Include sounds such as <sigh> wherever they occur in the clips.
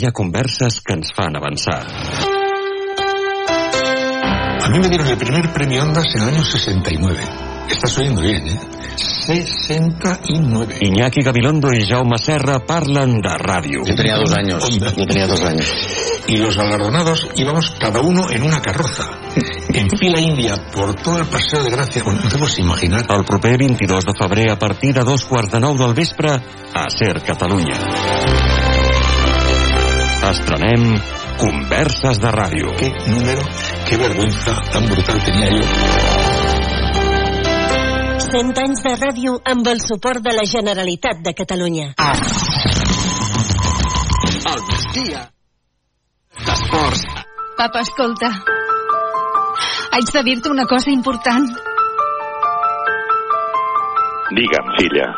hi ha converses que ens fan avançar. A mí me dieron el primer premio Ondas en el año 69. Estás oyendo bien, ¿eh? 69. Iñaki Gabilondo y Jaume Serra parlen de ràdio. Yo tenía dos años. Onda. Yo tenía dos años. Y los galardonados íbamos cada uno en una carroza, en fila india por todo el paseo de Gracia. Bueno, no te puedes imaginar. El proper 22 de febrer a partir de dos quarts de nou del vespre a Ser Catalunya. Estrenem Converses de Ràdio. Qué número, qué vergüenza tan brutal tenía yo. 100 anys de ràdio amb el suport de la Generalitat de Catalunya. El migdia d'esports. Papa, escolta. Haig de dir-te una cosa important. Digue'm, filla.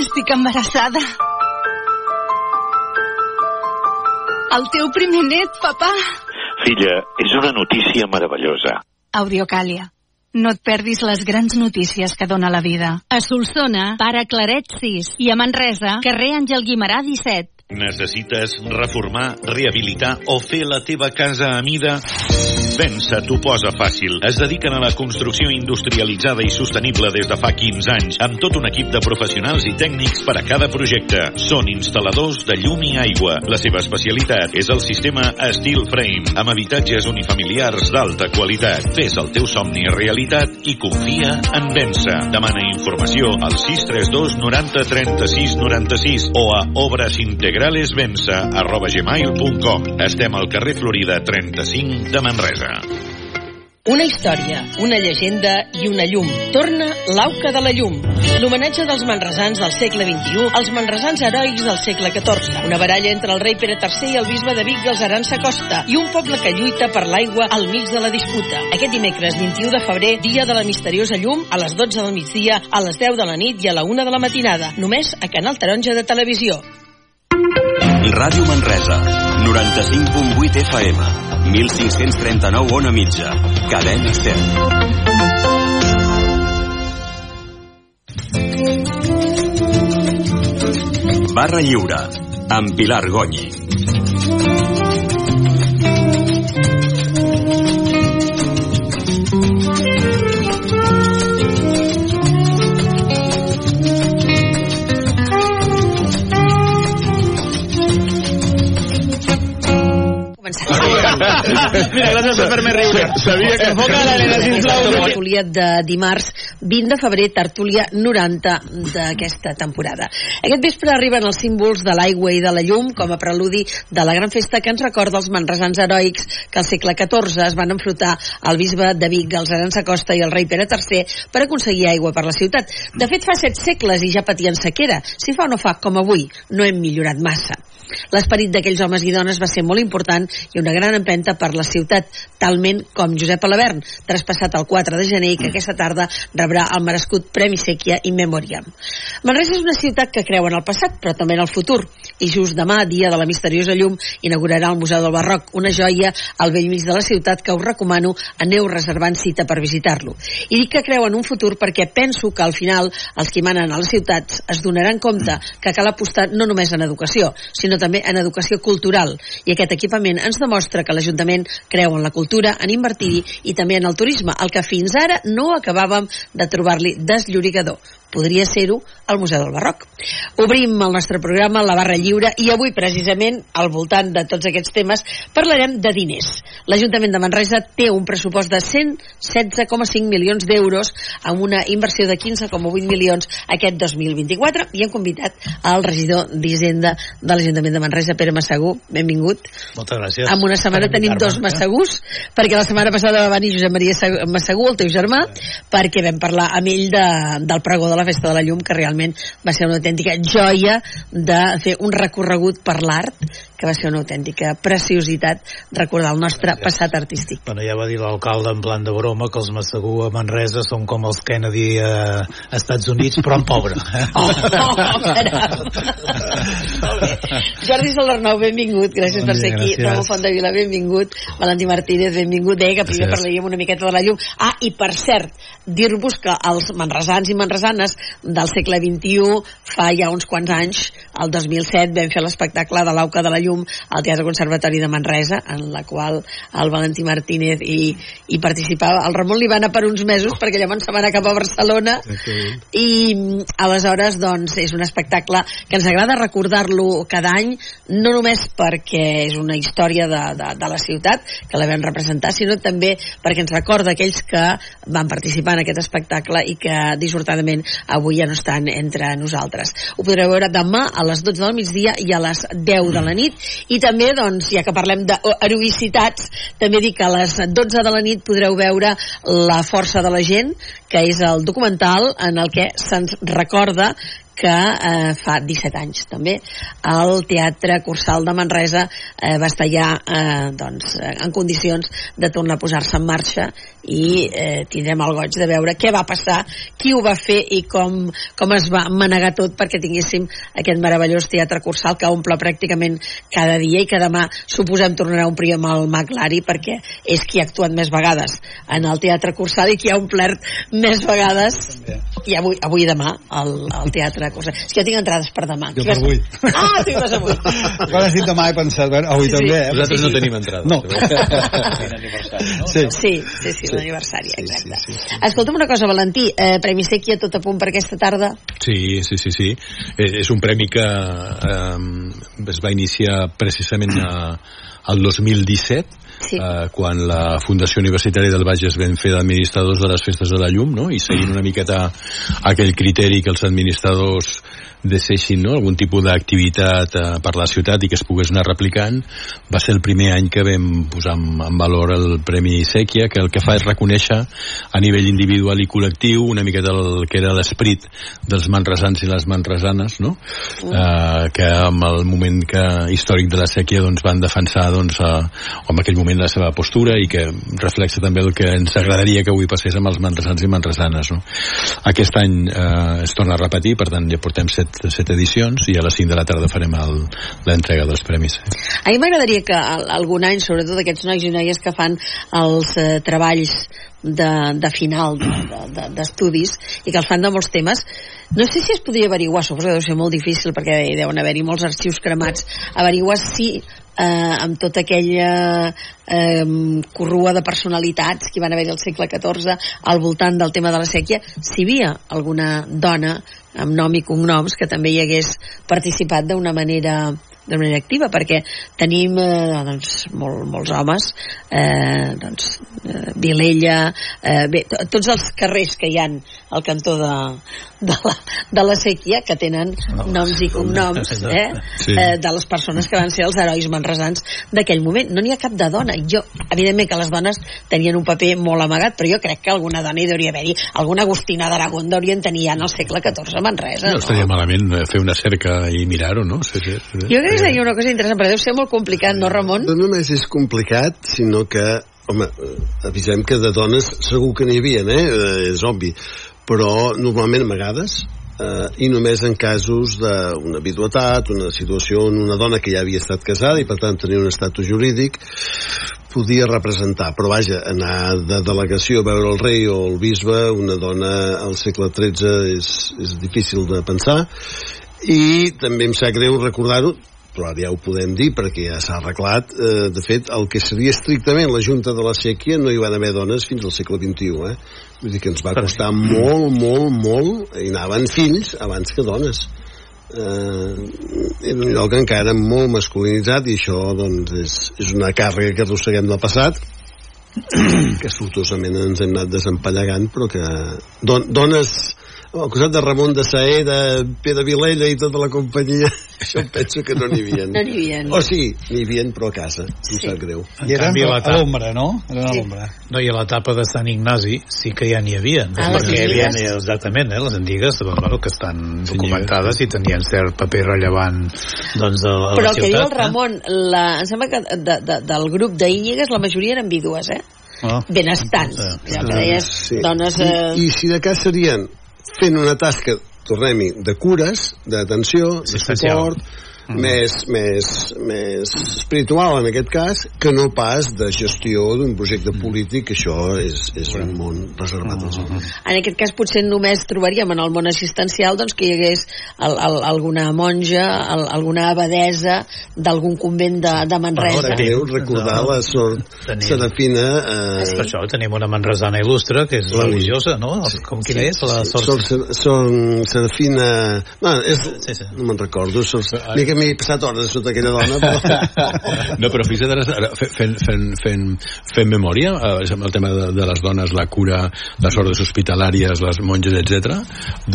Estic embarassada. El teu primer net, papà. Filla, és una notícia meravellosa. Audiocàlia. No et perdis les grans notícies que dona la vida. A Solsona, pare Claret 6 i a Manresa, carrer Àngel Guimarà 17. Necessites reformar, rehabilitar o fer la teva casa a mida? Vença t'ho posa fàcil. Es dediquen a la construcció industrialitzada i sostenible des de fa 15 anys, amb tot un equip de professionals i tècnics per a cada projecte. Són instal·ladors de llum i aigua. La seva especialitat és el sistema Steel Frame, amb habitatges unifamiliars d'alta qualitat. Fes el teu somni realitat i confia en Vença. Demana informació al 632 90 36 96 o a obrasintegralesvença arroba gmail.com. Estem al carrer Florida 35 de Manresa. Una història, una llegenda i una llum. Torna l'Auca de la Llum. L'homenatge dels manresans del segle XXI als manresans heroics del segle XIV. Una baralla entre el rei Pere III i el bisbe de Vic dels Arança Costa i un poble que lluita per l'aigua al mig de la disputa. Aquest dimecres 21 de febrer, dia de la misteriosa llum, a les 12 del migdia, a les 10 de la nit i a la 1 de la matinada. Només a Canal Taronja de Televisió. Ràdio Manresa, 95.8 FM, 1539 on a mitja, cadena 100. Barra Lliure, amb Pilar Gonyi. Mira, gràcies per fer-me riure. Sabia que... Enfoca l'Helena, sisplau. Tertúlia de dimarts 20 de febrer, tertúlia 90 d'aquesta temporada. Aquest vespre arriben els símbols de l'aigua i de la llum com a preludi de la gran festa que ens recorda els manresans heroics que al segle XIV es van enfrontar al bisbe de Vic, els Arança Costa i el rei Pere III per aconseguir aigua per la ciutat. De fet, fa set segles i ja patien sequera. Si fa o no fa com avui, no hem millorat massa. L'esperit d'aquells homes i dones va ser molt important i una gran empenta per la ciutat, talment com Josep Alabern, traspassat el 4 de gener i que aquesta tarda rebrà el merescut Premi Sèquia in Memoriam. Manresa és una ciutat que creu en el passat, però també en el futur, i just demà, dia de la misteriosa llum, inaugurarà el Museu del Barroc, una joia al vell mig de la ciutat que us recomano aneu reservant cita per visitar-lo. I dic que creu en un futur perquè penso que al final els que manen a les ciutats es donaran compte que cal apostar no només en educació, sinó també en educació cultural. I aquest equipament ens demostra que l'Ajuntament creu en la cultura, en invertir-hi i també en el turisme, el que fins ara no acabàvem de trobar-li desllorigador podria ser-ho al Museu del Barroc. Obrim el nostre programa, la barra lliure, i avui, precisament, al voltant de tots aquests temes, parlarem de diners. L'Ajuntament de Manresa té un pressupost de 116,5 milions d'euros amb una inversió de 15,8 milions aquest 2024 i hem convidat al regidor d'Hisenda de l'Ajuntament de Manresa, Pere Massagú. Benvingut. Moltes gràcies. En una setmana tenim dos Massagús, perquè la setmana passada va venir Josep Maria Massagú, el teu germà, perquè vam parlar amb ell de, del pregó de la Festa de la Llum, que realment va ser una autèntica joia de fer un recorregut per l'art que va ser una autèntica preciositat recordar el nostre passat artístic. Bueno, ja va dir l'alcalde en plan de broma que els Massagú a Manresa són com els Kennedy a Estats Units, però en pobre. <laughs> Oh, oh. Molt bé. Jordi Solarnau, benvingut, gràcies Bon per ser dia, aquí. gràcies. Ramon Fondavila, benvingut. Valentí Martínez, benvingut. Deia que primer Gràcies. parlaríem una miqueta de la llum. Ah, i per cert, dir-vos que els manresans i manresanes del segle XXI, fa ja uns quants anys, el 2007, vam fer l'espectacle de l'Auca de la Llum al Teatre Conservatori de Manresa, en la qual el Valentí Martínez hi, hi participava. El Ramon li va anar per uns mesos, perquè llavors se va anar cap a Barcelona, i mm, aleshores doncs és un espectacle que ens agrada recordar-lo cada any no només perquè és una història de, de, de la ciutat que la vam representar sinó també perquè ens recorda aquells que van participar en aquest espectacle i que dissortadament avui ja no estan entre nosaltres. Ho podreu veure demà a les 12 del migdia i a les 10 de la nit i també doncs ja que parlem d'heroïcitats també dic que a les 12 de la nit podreu veure La força de la gent que és el documental en el que se'ns recorda que eh, fa 17 anys també el Teatre Cursal de Manresa eh, va estar ja eh, doncs, en condicions de tornar a posar-se en marxa i eh, tindrem el goig de veure què va passar, qui ho va fer i com, com es va manegar tot perquè tinguéssim aquest meravellós Teatre Cursal que omple pràcticament cada dia i que demà suposem tornarà a omplir amb el Maglari perquè és qui ha actuat més vegades en el Teatre Cursal i qui ha omplert més vegades i avui, avui i demà al, al Teatre Cursal. És que jo tinc entrades per demà. Jo per avui. Ah, tu hi vas avui. Quan has dit demà he pensat, bueno, avui Sí, sí. també, eh? Nosaltres no tenim entrada. <laughs> No. Sí, sí, sí, sí, l'aniversari, exacte. Escolta'm una cosa, Valentí, eh, Premi Sèquia tot a punt per aquesta tarda? Sí, sí, sí, sí. Eh, és un premi que eh, es va iniciar precisament a, al 2017, sí. eh, quan la Fundació Universitària del Bages vam fer d'administradors de les festes de la llum, no? i seguint una miqueta aquell criteri que els administradors deixessin no? algun tipus d'activitat eh, per la ciutat i que es pogués anar replicant va ser el primer any que vam posar en, en valor el Premi Sèquia que el que fa és reconèixer a nivell individual i col·lectiu una miqueta el que era l'esperit dels manresans i les manresanes no? eh, que amb el moment que, històric de la sèquia doncs, van defensar doncs, eh, en aquell moment la seva postura i que reflexa també el que ens agradaria que avui passés amb els manresans i manresanes no? aquest any eh, es torna a repetir per tant ja portem set, set edicions i a les 5 de la tarda farem l'entrega dels premis. A mi m'agradaria que al- algun any, sobretot aquests nois i noies que fan els eh, treballs de, de final d'estudis de, de, i que els fan de molts temes no sé si es podria averiguar, suposo que deu ser molt difícil perquè deuen haver-hi molts arxius cremats averiguar si eh, amb tota aquella eh, corrua de personalitats que van haver al segle XIV al voltant del tema de la sèquia si hi havia alguna dona amb nom i cognoms que també hi hagués participat d'una manera d'una manera activa perquè tenim eh, doncs, molt, molts homes eh, doncs, eh, Vilella eh, bé, to- tots els carrers que hi han al cantó de, de, la, de la sèquia que tenen noms i cognoms eh, Sí. eh, de les persones que van ser els herois manresans d'aquell moment no n'hi ha cap de dona jo, evidentment que les dones tenien un paper molt amagat però jo crec que alguna dona hi hauria haver-hi alguna Agustina d'Aragón deurien tenir ja en el segle XIV a Manresa no estaria malament eh, fer una cerca i mirar-ho no? Sí, sí, sí. jo crec que seria una cosa interessant, però deu ser molt complicat, no, Ramon? No només és complicat, sinó que, home, eh, avisem que de dones segur que n'hi havia, eh? eh? És obvi. Però normalment amagades, eh, i només en casos d'una viduetat, una situació on una dona que ja havia estat casada i per tant tenia un estatus jurídic, podia representar, però vaja, anar de delegació a veure el rei o el bisbe, una dona al segle XIII és, és difícil de pensar, i també em sap greu recordar-ho, però ara ja ho podem dir perquè ja s'ha arreglat. Eh, de fet el que seria estrictament la Junta de la Sèquia no hi van haver dones fins al segle XXI eh? vull dir que ens va costar molt, molt, molt i anaven fills abans que dones. Eh, era un lloc encara molt masculinitzat i això doncs és, és una càrrega que arrosseguem del passat que sortosament ens hem anat desempallegant però que don, dones al costat de Ramon de Saé, de Pere Vilella i tota la companyia, <laughs> això penso que no n'hi havia. No n'hi havia. O sí, n'hi havia, però a casa, em sap greu. En I canvi, a a l'ombra, no? Eren a Sí. l'ombra. No, i a l'etapa de Sant Ignasi sí que ja n'hi havia. Ah, perquè hi havia, exactament, eh, les antigues, bueno, que estan documentades i tenien cert paper rellevant doncs, a, a Però la el que diu ciutat. el Ramon, la, em sembla que de, de, del grup d'Íñigues la majoria eren vídues, eh? Oh. Benestants. Sí. Allò que deies, Sí. dones... Eh... I, I si de cas serien fent una tasca, tornem-hi, de cures, d'atenció, de Assistencial. Suport, més, més, més espiritual en aquest cas que no pas de gestió d'un projecte polític que això és, és un món reservat als homes En aquest cas potser només trobaríem en el món assistencial doncs, que hi hagués el, el, alguna monja, el, alguna abadesa d'algun convent de, de Manresa. Ara greu recordar la sort Tenim. Serafina eh, Per això tenim una manresana il·lustre que és La- religiosa, no? Com quina és? La sort... Sor, Ser- Sor Serafina bueno, és, Sí, sí. no me'n recordo Sor, ni que m'he passat hores sota aquella dona però... <laughs> No, però fixa't ara, ara fe- fent, fent, fent, fent memòria, eh, amb el tema de, de les dones, la cura, les ordres hospitalàries, les monges, etc.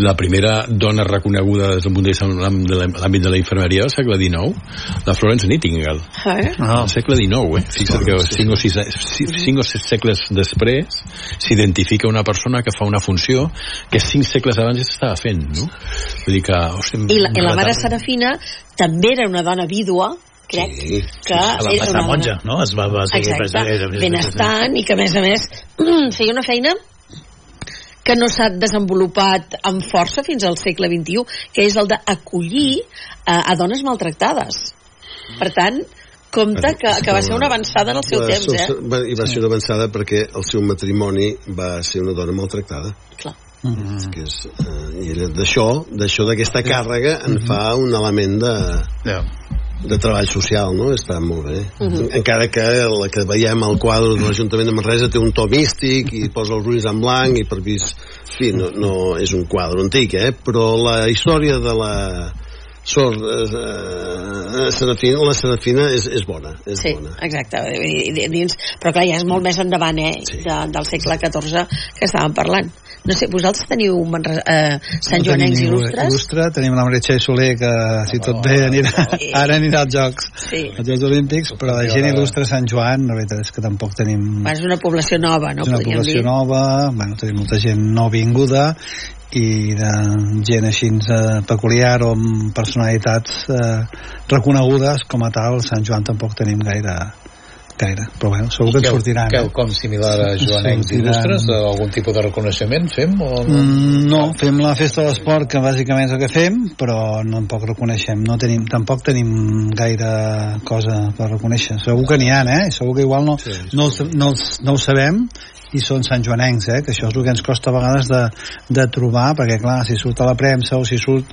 La primera dona reconeguda des del punt de vista de l'àmbit de la infermeria del segle XIX, la Florence Nightingale. Eh? Ah. Al segle XIX, eh? Fixa't que cinc o, sis, cinc o sis segles després s'identifica una persona que fa una funció que cinc segles abans ja s'estava fent, no? Vull dir que... Hosti, I la, i la mare. Serafina també era una dona vídua, crec, Sí, que la era una monja, no? Es va, va seguir Exacte, benestant i que a més a més <clears throat> feia una feina que no s'ha desenvolupat amb força fins al segle XXI, que és el d'acollir a, a dones maltractades. Per tant, compte que, que va ser una avançada en el seu temps, eh? I va ser una avançada perquè el seu matrimoni va ser una dona maltractada. Clar. Mm. Que és, eh, I d'això, d'això d'aquesta càrrega, en fa un element de, Ja. de treball social, no? Està molt bé. Mhm. Encara que la que veiem al quadre de l'Ajuntament de Manresa té un to místic i posa els ulls en blanc i per vist... Fi, no, no és un quadre antic, eh? Però la història de la Sor eh, eh, Serafina, la Serafina és, és bona, és Sí, bona. exacte. Dins, però clar, ja és molt més endavant, eh? Sí. De, del segle XIV que estàvem parlant. No sé, vosaltres teniu Manre- eh, Sant Joanencs Tenim il·lustres? Il·lustre, tenim la Meritxell Soler, que si tot bé anirà, Sí. ara anirà als Jocs, Sí. als Jocs Olímpics, però la gent il·lustre Sant Joan, la veritat és que tampoc tenim... Bueno, és una població nova, no? és una població dir. nova, bueno, tenim molta gent no vinguda i de gent així eh, peculiar o amb personalitats eh, reconegudes com a tal, Sant Joan tampoc tenim gaire gaire, però bueno, segur que ens sortiran Que, eh? com similar a Joanencs Sortiran. il·lustres, algun tipus de reconeixement fem? O no? Mm, no, fem la festa de l'esport que bàsicament és el que fem però no tampoc reconeixem no tenim, tampoc tenim gaire cosa per reconèixer, segur que n'hi ha eh? segur que igual no, Sí, no, els- no, els- no ho sabem i són Sant Joanencs, eh? que això és el que ens costa a vegades de, de trobar, perquè clar, si surt a la premsa o si surt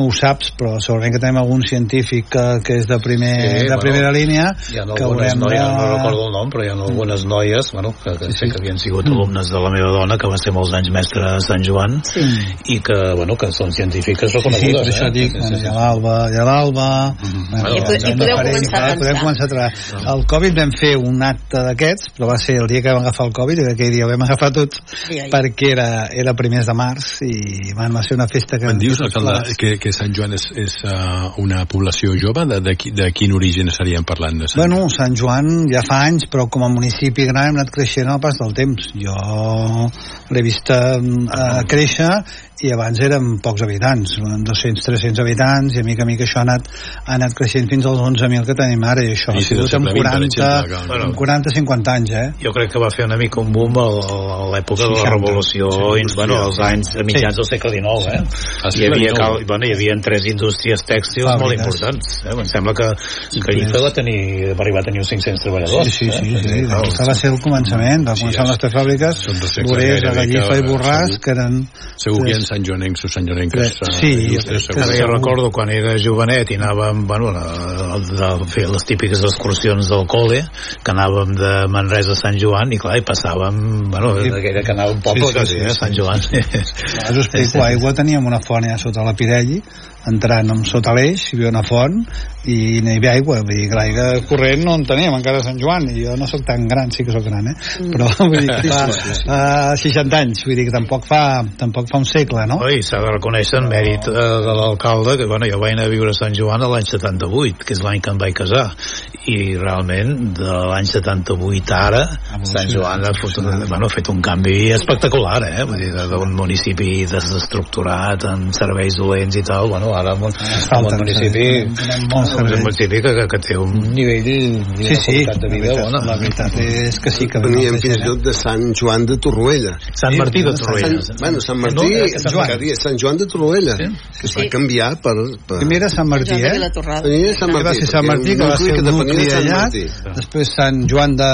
ho saps, però segurament que tenim algun científic que, que és de, primer, Sí, de bueno, primera línia Hi ha que algunes haurem noies, de... no recordo el nom, però hi ha algunes noies bueno, que, que sé que havien sigut alumnes de la meva dona, que va ser molts anys mestre a Sant Joan, Sí. i que, bueno, que són científiques Sí, sí, reconegudes. per això eh? dic, Sí, bueno, sí, hi ha sí. l'Alba, hi ha l'Alba... Bueno, I podeu- i podeu començar a Podem pensar. començar a treballar. El Covid vam fer un acte d'aquests, però va ser el dia que vam agafar el Covid, i aquell dia ho vam agafar tots, Ai, ai. perquè era, era primers de març, i van, va ser una festa que... Em dius, alcalde, que, que Sant Joan és, és uh, una població jove? De, de, de quin origen estaríem parlant? De Sant Bueno, Sant Joan ja fa anys, però com a municipi gran hem anat creixent al pas del temps. Jo l'he vist eh, créixer i abans érem pocs habitants, 200-300 habitants, i a mica a mica això ha anat, ha anat creixent fins als 11.000 que tenim ara, i això I ha si sigut amb segle XX, per 40, exemple, que- amb 40-50 anys, eh? Jo crec que va fer una mica un boom a, a l'època de la 60. revolució, Sí, sí, bueno, als anys a mitjans del segle XIX, eh? Al Hi segle havia, cal, bueno, hi havia tres indústries tèxtils Fàbriques. molt importants. Eh? Em sembla que, IFE va, tenir, va arribar a tenir uns 500 treballadors. Sí, sí, sí, eh? sí, sí. Això va ser el començament, va començar amb les tres fàbriques, Borés, Gallifa i Borràs, que eren... Segur que hi ha Sant Joanencs o Sant Joanenques. Sí, jo recordo quan era jovenet i anàvem bueno, a, a, a fer les típiques excursions del col·le que anàvem de Manresa a Sant Joan i clar, i passàvem mm, bueno, era que anava un poble sí, sí, sí, eh, Sant Joan. Sí. Us explico, aigua teníem una font allà sota la Pirelli, entrant amb sota l'eix, hi havia una font i no hi havia aigua, vull dir que l'aigua corrent no en teníem encara a Sant Joan i jo no sóc tan gran, sí que sóc gran eh? Mm. però vull dir que fa uh, 60 anys, vull dir que tampoc fa tampoc fa un segle, no? Oi, s'ha de reconèixer en mèrit uh, de l'alcalde que bueno, jo vaig anar a viure a Sant Joan l'any 78 que és l'any que em vaig casar i realment de l'any 78 ara Sant Joan ha fet, un, bueno, ha fet un canvi espectacular eh? vull dir, d'un municipi desestructurat amb serveis dolents i tal, bueno, ara amb un, amb un municipi un municipi que, que, que té un nivell sí, sí, de vida bona. La veritat és que sí que veníem fins i tot de Sant Joan de Torroella. Sant Martí de Torroella. Sant, bueno, Sant Martí no, Sant, Joan. Sant Joan de Torroella sí? que es va canviar per, per... primer era Sant Martí eh? Primer Sant Martí va ser Sant Martí que va ser un nucli allà després Sant Joan de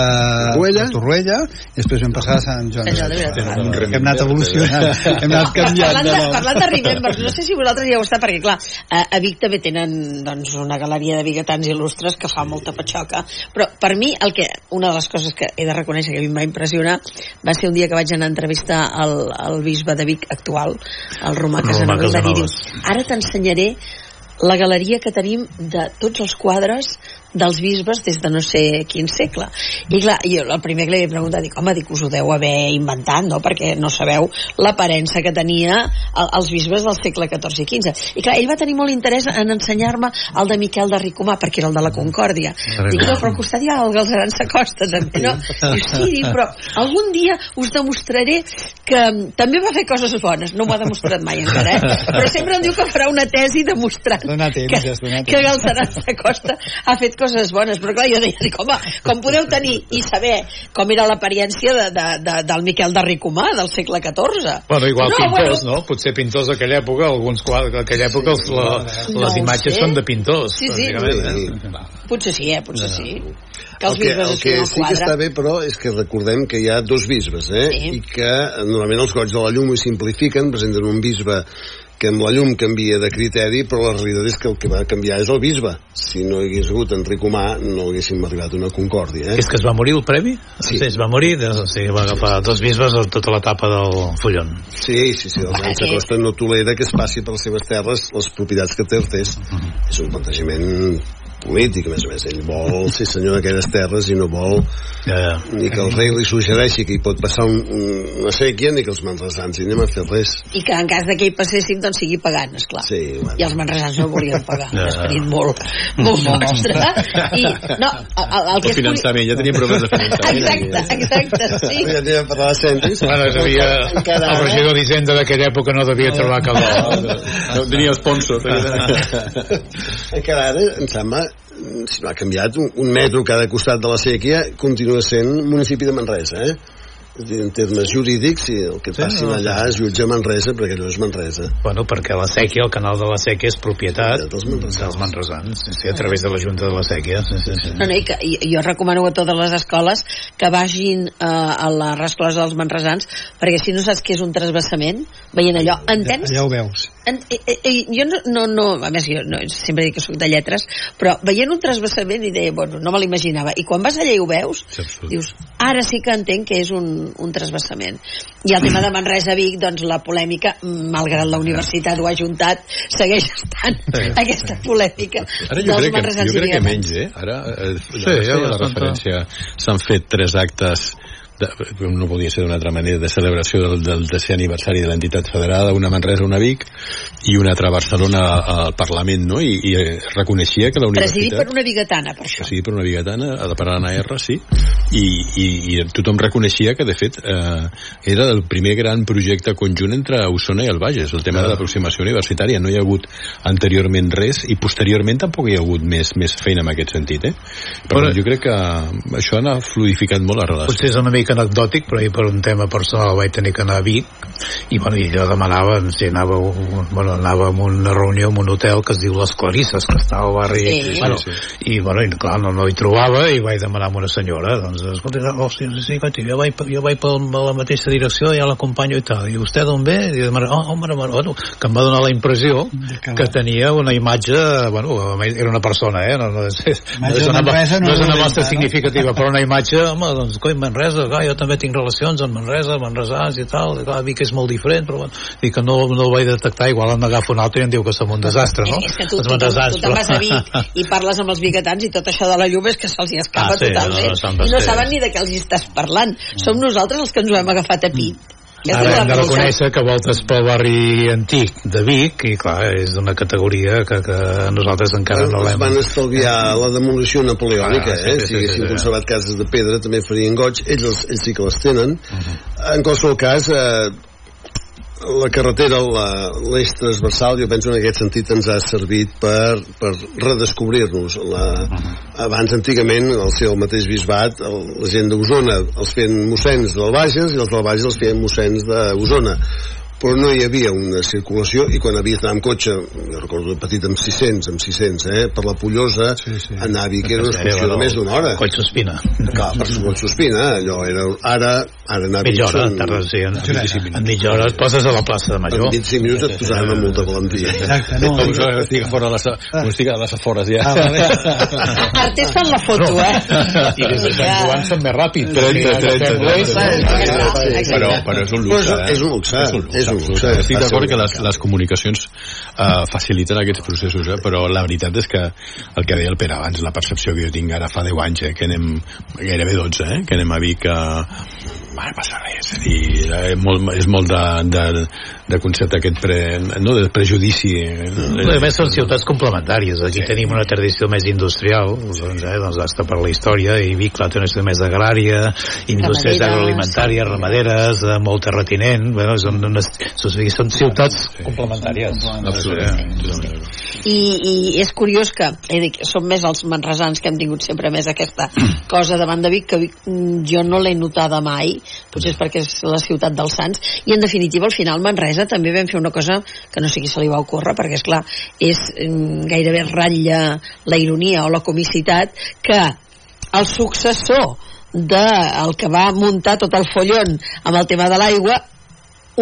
Torroella després vam passar a Sant Joan. Hem anat evolucionant hem anat canviant parlant de Remembers no sé si vosaltres ja heu estat perquè clar a, Vic també tenen doncs, una galeria de biguetans il·lustres que fa molta patxoca però per mi el que, una de les coses que he de reconèixer que a mi em va impressionar va ser un dia que vaig anar a entrevistar el, el bisbe de Vic actual el Romà Casanovas i diu, ara t'ensenyaré la galeria que tenim de tots els quadres dels bisbes des de no sé quin segle i clar, jo el primer que li he preguntat dic, home, dic, us ho deu haver inventat no? perquè no sabeu l'aparença que tenia el, els bisbes del segle XIV i XV i clar, ell va tenir molt interès en ensenyar-me el de Miquel de Ricomà perquè era el de la Concòrdia dic, no, però al costat hi ha el Galzeran Sacosta també, no? Diu, sí, dic, però algun dia us demostraré que també va fer coses bones no m'ho ha demostrat mai encara, eh? però sempre em diu que farà una tesi demostrant temps, que, que Galzeran Sacosta ha fet coses bones, però clar, jo deia, dic, home, com podeu tenir i saber com era l'apariència de, de, de, del Miquel de Ricomà del segle XIV? Bueno, igual no, pintors, bueno... no? Potser pintors d'aquella època, alguns quadres d'aquella època, els, la, no les imatges sé. són de pintors. Sí, sí. Eh? Potser sí, eh? Potser sí. Que els el que, el que sí que està bé, però, és que recordem que hi ha dos bisbes, eh? Sí. I que normalment els goig de la llum ho simplifiquen, presenten un bisbe que amb la llum canvia de criteri, però la realitat és que el que va canviar és el bisbe. Si no hi hagués hagut Enric Humà, no haguéssim arribat a una concòrdia. Eh? És que es va morir el previ? Sí. sí es va morir, doncs, sí, va agafar dos bisbes a tota l'etapa del Fullon. Sí, sí, sí, el Gran Costa no tolera que es passi per les seves terres les propietats que té Artés. Uh -huh. És un plantejament polític, a més a més. Ell vol ser senyor d'aquelles terres i no vol ja, ja. ni que el rei li suggereixi que hi pot passar un, un, una sèquia ni que els manresans hi anem a fer res. I que en cas de que hi passessin, doncs sigui pagant, esclar. Sí, bueno. I els manresans no volien pagar. Ja. Esperit molt, molt nostre. I, no, el, el, el que és... finançament, ja teníem problemes de finançament. Exacte, exacte, sí. Ja teníem per la centis. Bueno, havia, el regidor d'Hisenda d'aquella època no devia trobar calor. No, no, tenia sponsor. Encara ara, em sembla, si no ha canviat, un, un metro cada costat de la sèquia continua sent municipi de Manresa, eh? En termes jurídics i el que sí, passi no, allà es jutja Manresa perquè allò és Manresa. Bueno, perquè la sèquia, el canal de la sèquia és propietat dels manresans, dels manresans sí, a través de la Junta de la sèquia sí, sí, sí. No, no, i que, i, jo recomano a totes les escoles que vagin uh, a la resclosa dels manresans perquè si no saps què és un trasbassament veient allò, entens? Ja, ja ho veus. En, eh, eh, jo no, no, no, a més jo no, sempre dic que soc de lletres però veient un trasbassament i deia, bueno, no me l'imaginava. I quan vas allà i ho veus sí, dius, ara sí que entenc que és un, un trasbassament. I el tema de Manresa Vic, doncs la polèmica, malgrat la universitat ho ha juntat, segueix estant sí. aquesta polèmica Ara jo crec, que, jo crec que menys, eh? Ara, eh, sí, ja la referència, s'han fet tres actes de, no podia ser d'una altra manera, de celebració del, del tercer aniversari de l'entitat federada, una Manresa, una Vic, i una altra a Barcelona al Parlament, no? I, i reconeixia que la universitat... Presidit per una bigatana, per això. Sí, per una bigatana, a la Parana R, sí. I, i, i tothom reconeixia que, de fet, eh, era el primer gran projecte conjunt entre Osona i el Bages, el tema de l'aproximació universitària. No hi ha hagut anteriorment res, i posteriorment tampoc hi ha hagut més, més feina en aquest sentit, eh? Però, Però jo crec que això ha fluidificat molt la relació. Potser és una mica mica anecdòtic, però ahir per un tema personal vaig tenir que anar a Vic i, bueno, i jo demanava, si anava, bueno, anava a una reunió en un hotel que es diu Les Clarisses, que està al barri sí. Bueno, sí. i, bueno, i, clar, no, no hi trobava i vaig demanar a una senyora doncs, escolta, oh, sí, sí, sí, jo vaig, jo vaig per la mateixa direcció ja l'acompanyo i tal, i vostè d'on ve? I demana, oh, home, bueno, que em va donar la impressió que tenia una imatge bueno, era una persona, eh? No, no, és, no, és, una, no és una mostra significativa, però una imatge, home, doncs, coi, Manresa, clar, jo també tinc relacions amb Manresa, Manresans i tal, i clar, Vic és molt diferent, però bueno, dic que no, no el vaig detectar, igual em agafo un altre i em diu que som un desastre, no? És que tu, tu, tu, tu te'n vas a Vic i parles amb els biguetans i tot això de la llum és que se'ls hi escapa Ah, sí, totalment. no, no, I no saben ni de què els estàs parlant. Som nosaltres els que ens ho hem agafat a pit. Ara hem de reconèixer que voltes pel barri antic de Vic i clar, és una categoria que, que nosaltres encara no es l'hem... van estalviar la demolició napoleònica, Ah, sí, eh? sí, si sí, haguessin sí, sí. conservat cases de pedra també farien goig, ells, ells sí que les tenen. Uh-huh. En qualsevol cas, eh, la carretera, l'eix transversal, jo penso en aquest sentit ens ha servit per, per redescobrir-nos. Abans, antigament, al el mateix bisbat, el, la gent d'Osona els feien mossens del Bages i els del Bages els feien mossens d'Osona però no hi havia una circulació i quan havies d'anar amb cotxe, jo recordo de petit amb 600, amb 600, eh, per la Pollosa sí, sí. anar a Vic era una excursió de més d'una hora Coll Sospina. clar, per Coll Sospina allò era, ara, ara anar a Vic Mitja hora, són- tardes, sí, en, en mitja hora et poses a la plaça de Major. en 25 minuts et posaran amb molta valentia Exacte, no, que estic a fora de les, com estic a les afores ja. Ah, fan la foto, eh? I des de Sant Joan són més ràpids. 30, 30, 30. però, però és un luxe, eh? és un luxe, luxe, absolutament. Estic d'acord que les, les comunicacions eh, faciliten aquests processos, eh? però la veritat és que el que deia el Pere abans, la percepció que jo tinc ara fa 10 anys, eh? que anem gairebé 12, eh? que anem a Vic a... Bueno, passa res, és, dir, eh, molt, és molt de, de, de concepte aquest pre, no, de prejudici. eh? A més són ciutats complementàries. Aquí sí. tenim una tradició més industrial, doncs, eh, doncs hasta per la història, i Vic, clar, té una història més agrària, indústries agroalimentàries, ramaderes, de molt terratinent, bueno, són, unes, són, són ciutats complementàries. Absolutament. I, i és curiós que he dit, som més els manresans que hem tingut sempre més aquesta cosa davant de Vic que Vic, mm, jo no l'he notada mai potser és perquè és la ciutat dels Sants. I en definitiva al final Manresa també vam fer una cosa que no sé qui se li va ocórrer perquè és clar, és mm, gairebé ratlla la ironia o la comicitat que el successor del que va muntar tot el follon amb el tema de l'aigua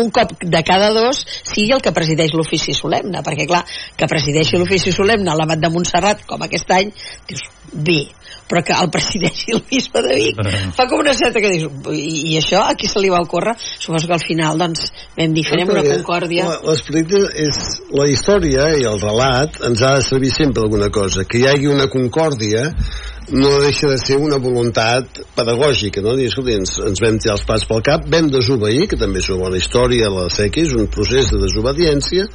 un cop de cada dos sigui el que presideix l'ofici solemne, perquè clar, que presideixi l'ofici solemne l'abat de Montserrat, com aquest any, dius, bé, però que el presideixi el bisbe de Vic, fa com una certa que dius, i, i això a qui se li va ocórrer? Suposo que al final, doncs, vam dir, farem una concòrdia. L'esperit és la història i el relat ens ha de servir sempre alguna cosa. Que hi hagi una concòrdia no deixa de ser una voluntat pedagògica, no? Dir, escolta, ens, ens vam tirar els plats pel cap, vam desobeir, que també és una bona història, la SEC és un procés de desobediència,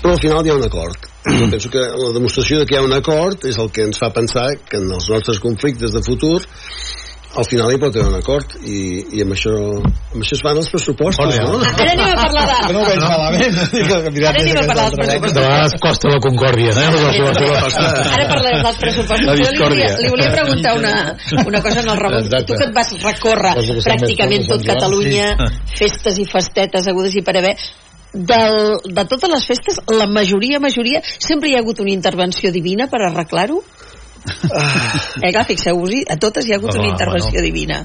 però al final hi ha un acord. Jo penso que la demostració de que hi ha un acord és el que ens fa pensar que en els nostres conflictes de futur al final hi pot haver un acord i, i amb, això, amb això es van els pressupostos, no? Ara anem a parlar de... No ho veig malament. Ara anem a parlar dels De pressupostos. vegades costa la concòrdia, eh? Ara parlarem dels pressupostos. La Jo li volia, li volia preguntar una, una cosa en el Ramon. Exacte. Tu que et vas recórrer pràcticament tot Catalunya, festes i festetes agudes i per haver, del, de totes les festes, la majoria, majoria, sempre hi ha hagut una intervenció divina per arreglar-ho? Eh, clar, fixeu-vos-hi, a totes hi ha hagut una intervenció bueno. divina.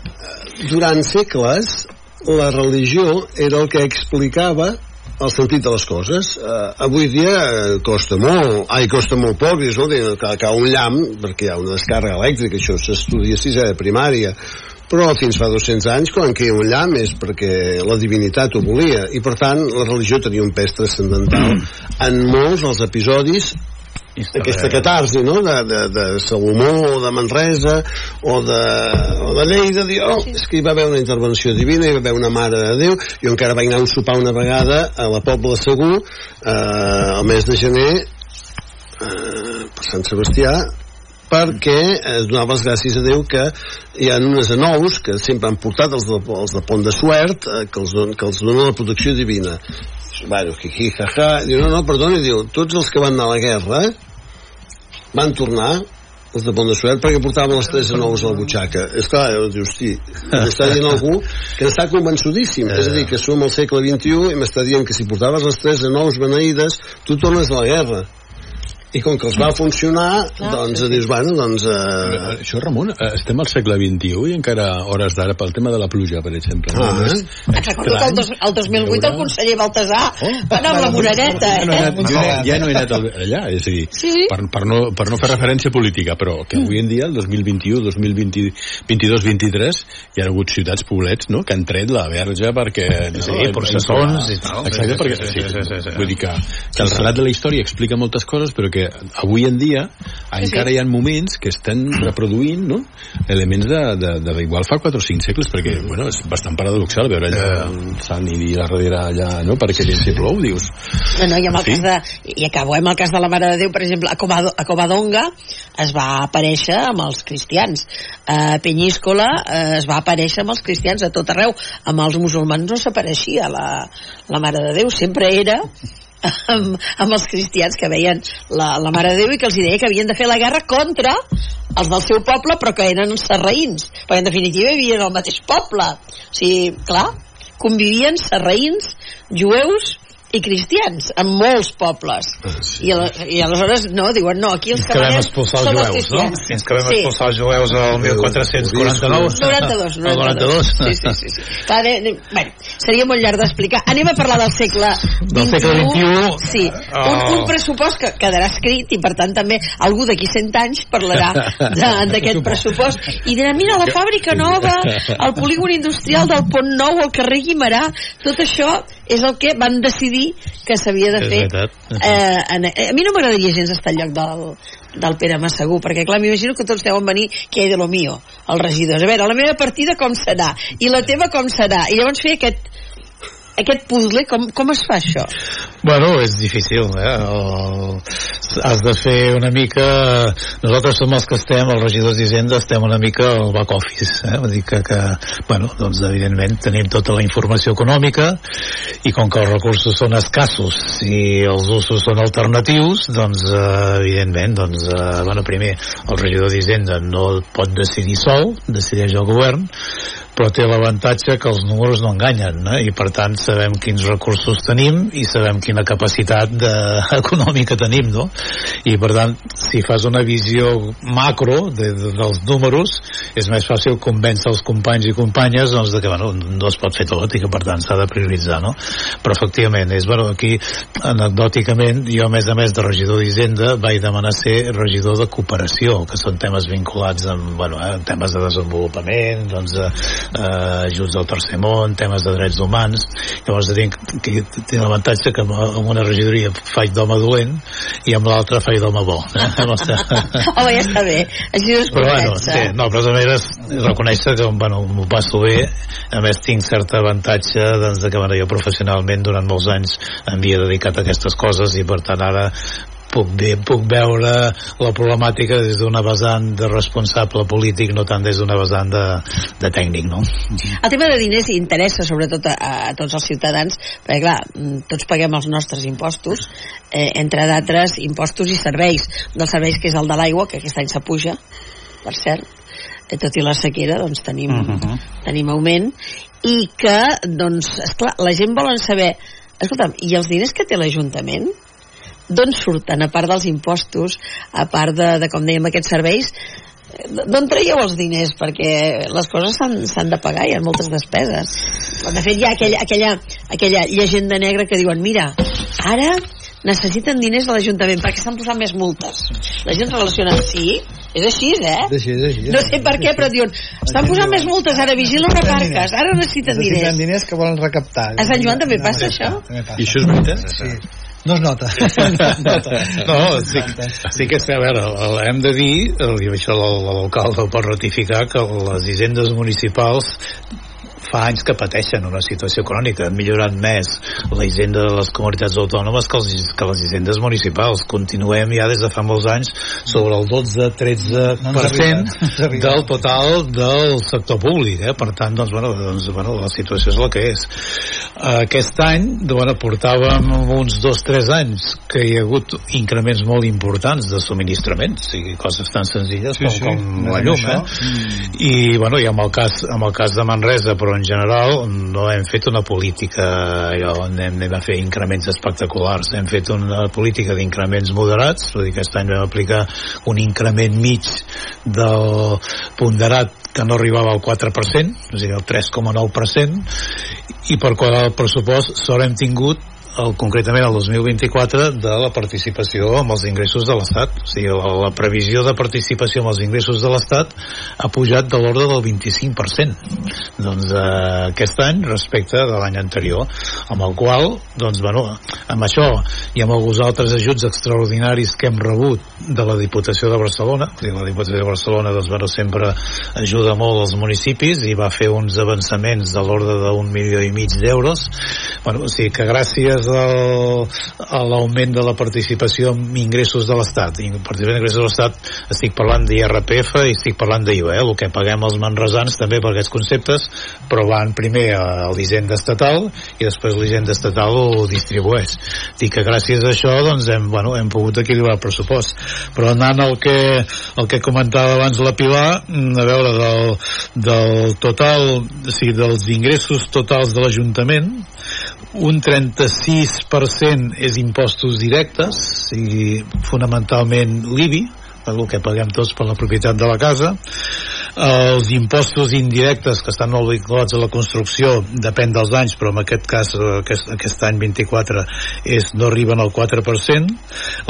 durant segles la religió era el que explicava el sentit de les coses uh, avui dia eh, costa molt ai, costa molt poc i escolta, que cau un llamp perquè hi ha una descàrrega elèctrica això s'estudia sisè de primària però fins fa 200 anys quan queia un llamp és perquè la divinitat ho volia i per tant la religió tenia un pes transcendental en molts dels episodis aquesta catarsi no? de, de, de Salomó o de Manresa o de, o de Lleida dir, oh, és que hi va haver una intervenció divina hi va haver una mare de Déu jo encara vaig anar a un sopar una vegada a la Pobla Segur eh, al mes de gener eh, per Sant Sebastià perquè es donava les gràcies a Déu que hi ha unes anous que sempre han portat els de, els de Pont de Suert eh, que, els don, que els donen la protecció divina bueno, jiji, jaja diu, no, no, perdona, diu, tots els que van anar a la guerra van tornar els de Pont de Suert perquè portaven les tres anous a la butxaca. És clar, dius, hosti <laughs> m'està dient algú que està convençudíssim. És a dir, que som al segle XXI i m'està dient que si portaves les tres anous beneïdes tu tornes a la guerra i com que els va funcionar doncs dius, bueno, doncs eh, Això, Ramon, eh, estem al segle XXI i encara hores d'ara pel tema de la pluja, per exemple. Ah, no? És Et recordo que el, dos, el 2008 el conseller Baltasar Oh. va anar amb la moreneta, no eh? anat, jo no, ja no he anat al- allà, és a dir, Sí. per, per, no, per no fer referència política, però que avui en dia, el 2021, 2020, 22-23 hi ha hagut ciutats, poblets, no?, que han tret la verge perquè... No, Sí, processons tal. Exacte, Sí, perquè... sí, Sí, sí, sí, sí. Vull dir que, que el relat de la història explica moltes coses, però que avui en dia encara hi ha moments que estan reproduint, no?, elements de, de, de, de igual fa 4 o 5 segles, perquè, bueno, és bastant paradoxal veure allà el Sant i dir a darrere allà, no?, perquè si plou, dius... No, no, i amb el Sí. cas de... I acabo, eh, amb el cas de la Mare de Déu, per exemple, a, Covado, a Covadonga es va aparèixer amb els cristians. A Penyíscola eh, es va aparèixer amb els cristians a tot arreu. Amb els musulmans no s'apareixia la, la Mare de Déu, sempre era amb, amb els cristians que veien la, la Mare de Déu i que els deia que havien de fer la guerra contra els del seu poble però que eren sarraïns perquè en definitiva vivien al mateix poble. O sigui, clar, convivien sarraïns, jueus i cristians en molts pobles I, al, i aleshores no, diuen no, aquí els que vam expulsar els són els jueus, no? Fins que vam Sí. expulsar els jueus el 1449. 92, 92. El 92. Sí, sí, sí. sí. Clar, bueno, seria molt llarg d'explicar. Anem a parlar del segle Del segle XXI. Sí, un, un pressupost que quedarà escrit i per tant també algú d'aquí 100 anys parlarà de- d'aquest pressupost i dirà, mira, la fàbrica nova, el polígon industrial del Pont Nou, el carrer Guimarà, tot això és el que van decidir que s'havia de fer. Eh, en, a mi no m'agradaria gens estar al lloc del, del Pere Massagú, perquè clar, m'imagino que tots deuen venir que hay de lo mío, els regidors. A veure, la meva partida com serà? I la teva com serà? I llavors fer aquest, aquest puzzle, com, com es fa això? Bueno, és difícil, eh? El... Has de fer una mica... Nosaltres som els que estem, els regidors d'Hisenda, estem una mica al back office, eh? Vull dir que, que, bueno, doncs evidentment tenim tota la informació econòmica i com que els recursos són escassos i els usos són alternatius, doncs eh, evidentment, doncs, eh, bueno, primer, el regidor d'Hisenda no pot decidir sol, decideix el govern, però té l'avantatge que els números no enganyen eh? i per tant sabem quins recursos tenim i sabem quina capacitat de, <laughs> econòmica tenim no? i per tant si fas una visió macro de, de, dels números és més fàcil convèncer els companys i companyes doncs, de que bueno, no es pot fer tot i que per tant s'ha de prioritzar no? però efectivament és, bueno, aquí anecdòticament jo a més a més de regidor d'Hisenda vaig demanar ser regidor de cooperació que són temes vinculats amb, bueno, eh, temes de desenvolupament doncs, eh, eh, ajuts al tercer món, temes de drets humans llavors tinc, que tinc l'avantatge que amb una regidoria faig d'home dolent i amb l'altra faig d'home bo eh? <laughs> <laughs> Home, ja està bé. Així no es però bueno, sí, no, però a més reconèixer que bueno, m'ho passo bé a més tinc cert avantatge doncs, de que bueno, jo professionalment durant molts anys em havia dedicat a aquestes coses i per tant ara puc, bé, puc veure la problemàtica des d'una vessant de responsable polític no tant des d'una vessant de, de tècnic no? El tema de diners interessa sobretot a, a tots els ciutadans perquè clar, mm, tots paguem els nostres impostos eh, entre d'altres impostos i serveis dels serveis que és el de l'aigua que aquest any s'apuja per cert eh, tot i la sequera doncs tenim, uh -huh. tenim augment i que doncs esclar, la gent volen saber escolta'm, i els diners que té l'Ajuntament d'on surten, a part dels impostos a part de, de com dèiem, aquests serveis d'on traieu els diners? Perquè les coses s'han s'han de pagar, hi ha moltes despeses. De fet, hi ha aquella, aquella, aquella llegenda negra que diuen, mira, ara necessiten diners a l'Ajuntament perquè estan posant més multes. La gent relaciona, sí, és així, eh? És així, és així. No sé per què, però diuen, estan posant més multes, ara vigila una parques, ara necessiten diners. Necessiten diners que volen recaptar. A Sant Joan també passa això? I això és veritat? Sí. <laughs> No es nota. No sí, sí. que és, a veure, hem de dir, i això l'alcalde ho pot ratificar, que les hisendes municipals fa anys que pateixen una situació crònica, han millorat més la hisenda de les comunitats autònomes que, els, que les hisendes municipals. Continuem ja des de fa molts anys sobre el 12-13% No arriba, del total del sector públic, eh? per tant, doncs, bueno, doncs, bueno, la situació és la que és. Aquest any, bueno, portàvem uns 2-3 anys que hi ha hagut increments molt importants de subministraments, o sigui, coses tan senzilles Sí, com, sí, com la llum, eh? I, bueno, i amb el cas, amb el cas de Manresa, però en general no hem fet una política allò, anem, anem a fer increments espectaculars. Hem fet una política d'increments moderats, vull dir que aquest any vam aplicar un increment mig del ponderat que no arribava al 4%, és a dir, el 3,9%, i per quadrar el pressupost sort hem tingut el, concretament el 2024 de la participació amb els ingressos de l'Estat. O sigui, la, la previsió de participació amb els ingressos de l'Estat ha pujat de l'ordre del 25% doncs eh, aquest any respecte de l'any anterior amb el qual doncs bueno amb això i amb alguns altres ajuts extraordinaris que hem rebut de la Diputació de Barcelona dir, la Diputació de Barcelona doncs bueno sempre ajuda molt als municipis i va fer uns avançaments de l'ordre d'un milió i mig d'euros. Bueno, o sigui que gràcies a l'augment de la participació en ingressos de l'Estat. I participació en ingressos de l'Estat estic parlant d'IRPF i estic parlant d'IVA eh? el que paguem els manresans també per aquests conceptes però van primer a l'Hisenda estatal i després l'Hisenda estatal ho distribueix. Dic que gràcies a això doncs hem, bueno, hem pogut equilibrar el pressupost. Però anant al que, el que comentava abans la Pilar a veure del, del total o sigui, dels ingressos totals de l'Ajuntament un 36% és impostos directes, sigui, fonamentalment l'IBI, el que paguem tots per la propietat de la casa. Els impostos indirectes que estan molt vinculats a la construcció depèn dels anys però en aquest cas aquest, aquest any 24 és, no arriben al 4%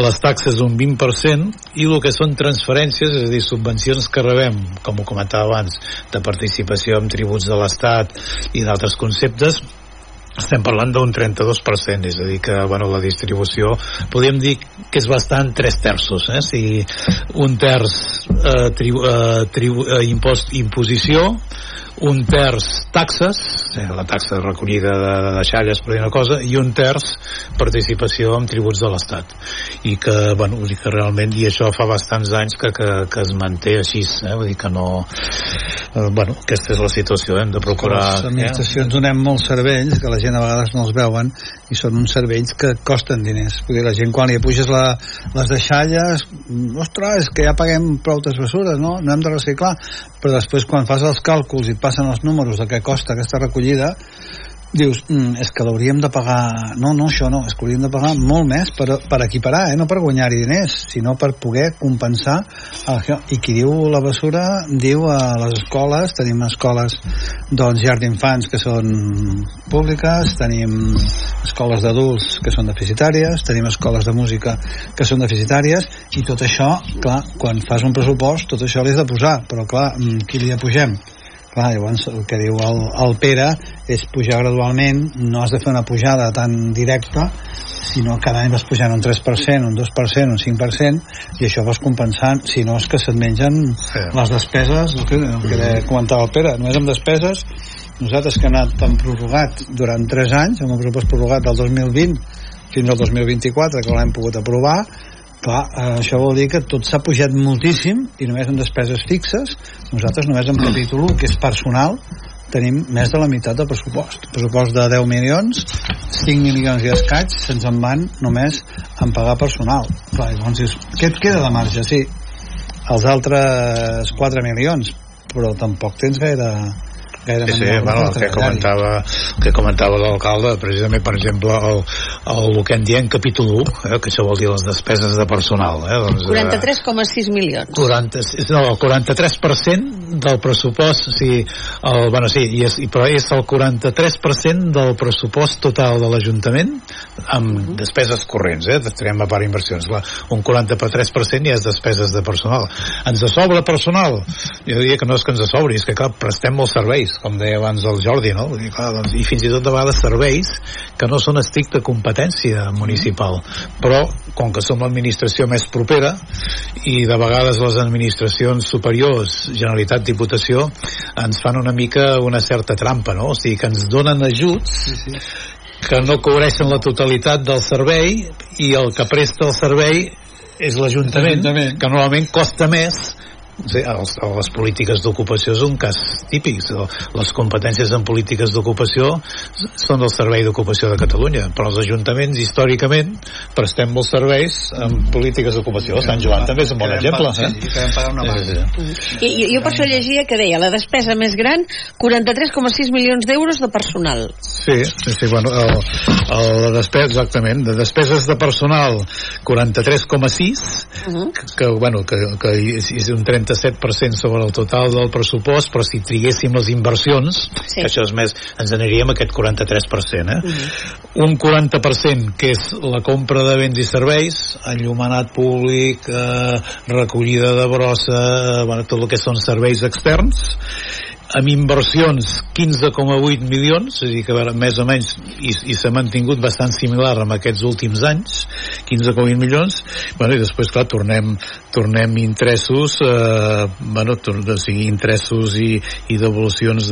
les taxes un 20% i el que són transferències és a dir, subvencions que rebem com ho comentava abans de participació en tributs de l'Estat i d'altres conceptes estem parlant d'un 32%, és a dir que bueno, la distribució podríem dir que és bastant tres terços, eh? si un terç eh, tribu, eh, tribu, eh, impost, imposició, un terç taxes, eh, la taxa recollida de, de deixalles per dir una cosa, i un terç participació en tributs de l'Estat. I que, bueno, vull dir que realment, i això fa bastants anys que, que, que es manté així, eh? vull dir que no... Eh, bueno, aquesta és la situació, hem de procurar... Les administracions donem molts serveis que la gent a vegades no els veuen i són uns serveis que costen diners. Vull dir, la gent quan li puges la, les deixalles, ostres, és que ja paguem prou bessures, no? No hem de reciclar. Però després quan fas els càlculs i passen els números de què costa aquesta recollida, dius, mm, és que l'hauríem de pagar no, no, això no, és que hauríem de pagar molt més per, per equiparar, eh? no per guanyar-hi diners sinó per poder compensar això. i qui diu la bessura diu a les escoles, tenim escoles doncs llars d'infants que són públiques, tenim escoles d'adults que són deficitàries tenim escoles de música que són deficitàries i tot això, clar, quan fas un pressupost tot això l'has de posar però clar, mm, qui li apugem? Clar, llavors el que diu el, el Pere és pujar gradualment no has de fer una pujada tan directa sinó cada any vas pujant un 3%, un 2%, un 5% i això vas compensant, si no és que se't mengen sí. les despeses el que, el que comentava el Pere, només amb despeses nosaltres que hem anat tan prorrogat durant 3 anys, amb un pressupost prorrogat del 2020 fins al 2024 que l'hem pogut aprovar clar, eh, això vol dir que tot s'ha pujat moltíssim i només en despeses fixes. Nosaltres només en capítol 1 que és personal tenim més de la meitat del pressupost. Pressupost de 10 milions 5 milions i escaig se'ns en van només en pagar personal. Clar, llavors dius, què et queda de marge? sí, els altres 4 milions però tampoc tens gaire sí, sí, bueno, el que comentava el que comentava l'alcalde precisament per exemple el, el, el que en diem capítol 1 eh, que això vol dir les despeses de personal eh, doncs, 43,6 milions. 40, no, el 43% del pressupost sí, el, bueno, sí, i és, i, però és el 43% del pressupost total de l'Ajuntament amb despeses corrents eh, estarem a part inversions. Clar, un 43% ja és despeses de personal. Ens sobra personal. Jo diria que no és que ens sobri és que clar, prestem molts serveis com deia abans el Jordi, no? I, clar, doncs, I fins i tot de vegades serveis que no són estricta competència municipal, però com que som l'administració més propera i de vegades les administracions superiors, Generalitat, Diputació, ens fan una mica una certa trampa, no? O sigui, que ens donen ajuts sí, sí que no cobreixen la totalitat del servei i el que presta el servei és l'Ajuntament, que normalment costa més sí, els, les polítiques d'ocupació és un cas típic. Les competències en polítiques d'ocupació són del Servei d'Ocupació de Catalunya però els ajuntaments històricament prestem molts serveis en polítiques d'ocupació. Sant Joan també és un bon exemple. eh? I, jo per això llegia que deia la despesa més gran 43,6 milions d'euros de personal. Sí, sí, sí bueno, el, el, la despesa, exactament, de despeses de personal 43,6 uh -huh. que, que, bueno, que, que és un 37% sobre el total del pressupost, però si triguéssim les inversions, sí. que això és més, ens aniríem a aquest 43%, eh? Uh -huh. Un 40% que és la compra de béns i serveis, enllumenat públic, eh, recollida de brossa, eh, bueno, tot el que són serveis externs, amb inversions 15,8 milions, és a dir, que més o menys i, i s'ha mantingut bastant similar amb aquests últims anys, 15,8 milions, bueno, i després, clar, tornem, tornem interessos, eh, bueno, tor o sigui, interessos i, i devolucions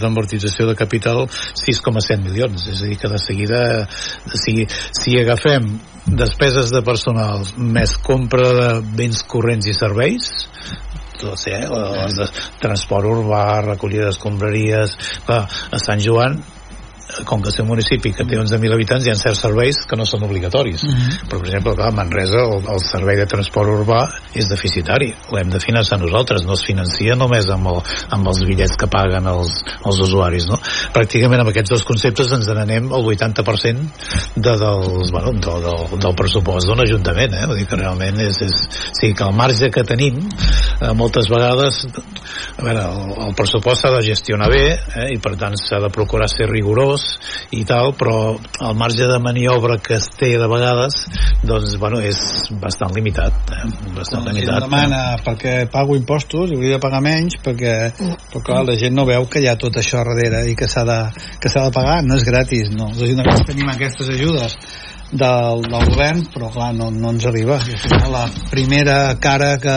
d'amortització de, de capital 6,7 milions, és a dir, que de seguida, o sigui, si agafem despeses de personal més compra de béns corrents i serveis tot, eh? el, el transport urbà, recollida d'escombraries a Sant Joan com que és un municipi que té 11.000 habitants hi ha certs serveis que no són obligatoris mm -hmm. però per exemple clar, a Manresa el, el servei de transport urbà és deficitari l'hem de finançar nosaltres no es financia només amb, el, amb els bitllets que paguen els, els usuaris no? pràcticament amb aquests dos conceptes ens n'anem al 80% de, dels, bueno, del, del, del pressupost d'un ajuntament eh? Vull dir que realment és, és, o sigui que el marge que tenim eh, moltes vegades a veure, el, el pressupost s'ha de gestionar bé eh? i per tant s'ha de procurar ser rigorós i tal, però el marge de maniobra que es té de vegades doncs, bueno, és bastant limitat eh? bastant Quan limitat si demana eh? perquè pago impostos i hauria de pagar menys perquè, però clar, la gent no veu que hi ha tot això darrere i que s'ha de, que s'ha de pagar, no és gratis no? els ajuntaments tenim aquestes ajudes del, del govern, però clar, no, no ens arriba. La primera cara que,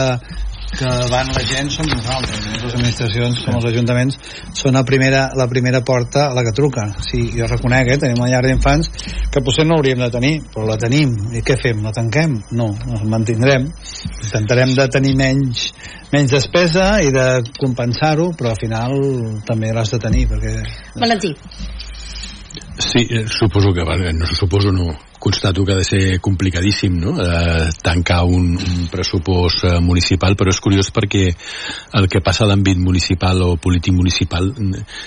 que van la gent som nosaltres, les administracions com els ajuntaments són la primera, la primera porta a la que truca. Sí, jo reconec, eh, tenim una llar d'infants que potser no hauríem de tenir però la tenim, i què fem? La tanquem? No, ens mantindrem. Intentarem de tenir menys, menys despesa i de compensar-ho però al final també l'has de tenir perquè... Valentí. Sí, eh, suposo que, no suposo no, constato que ha de ser complicadíssim no? eh, tancar un, un pressupost eh, municipal, però és curiós perquè el que passa a l'àmbit municipal o polític municipal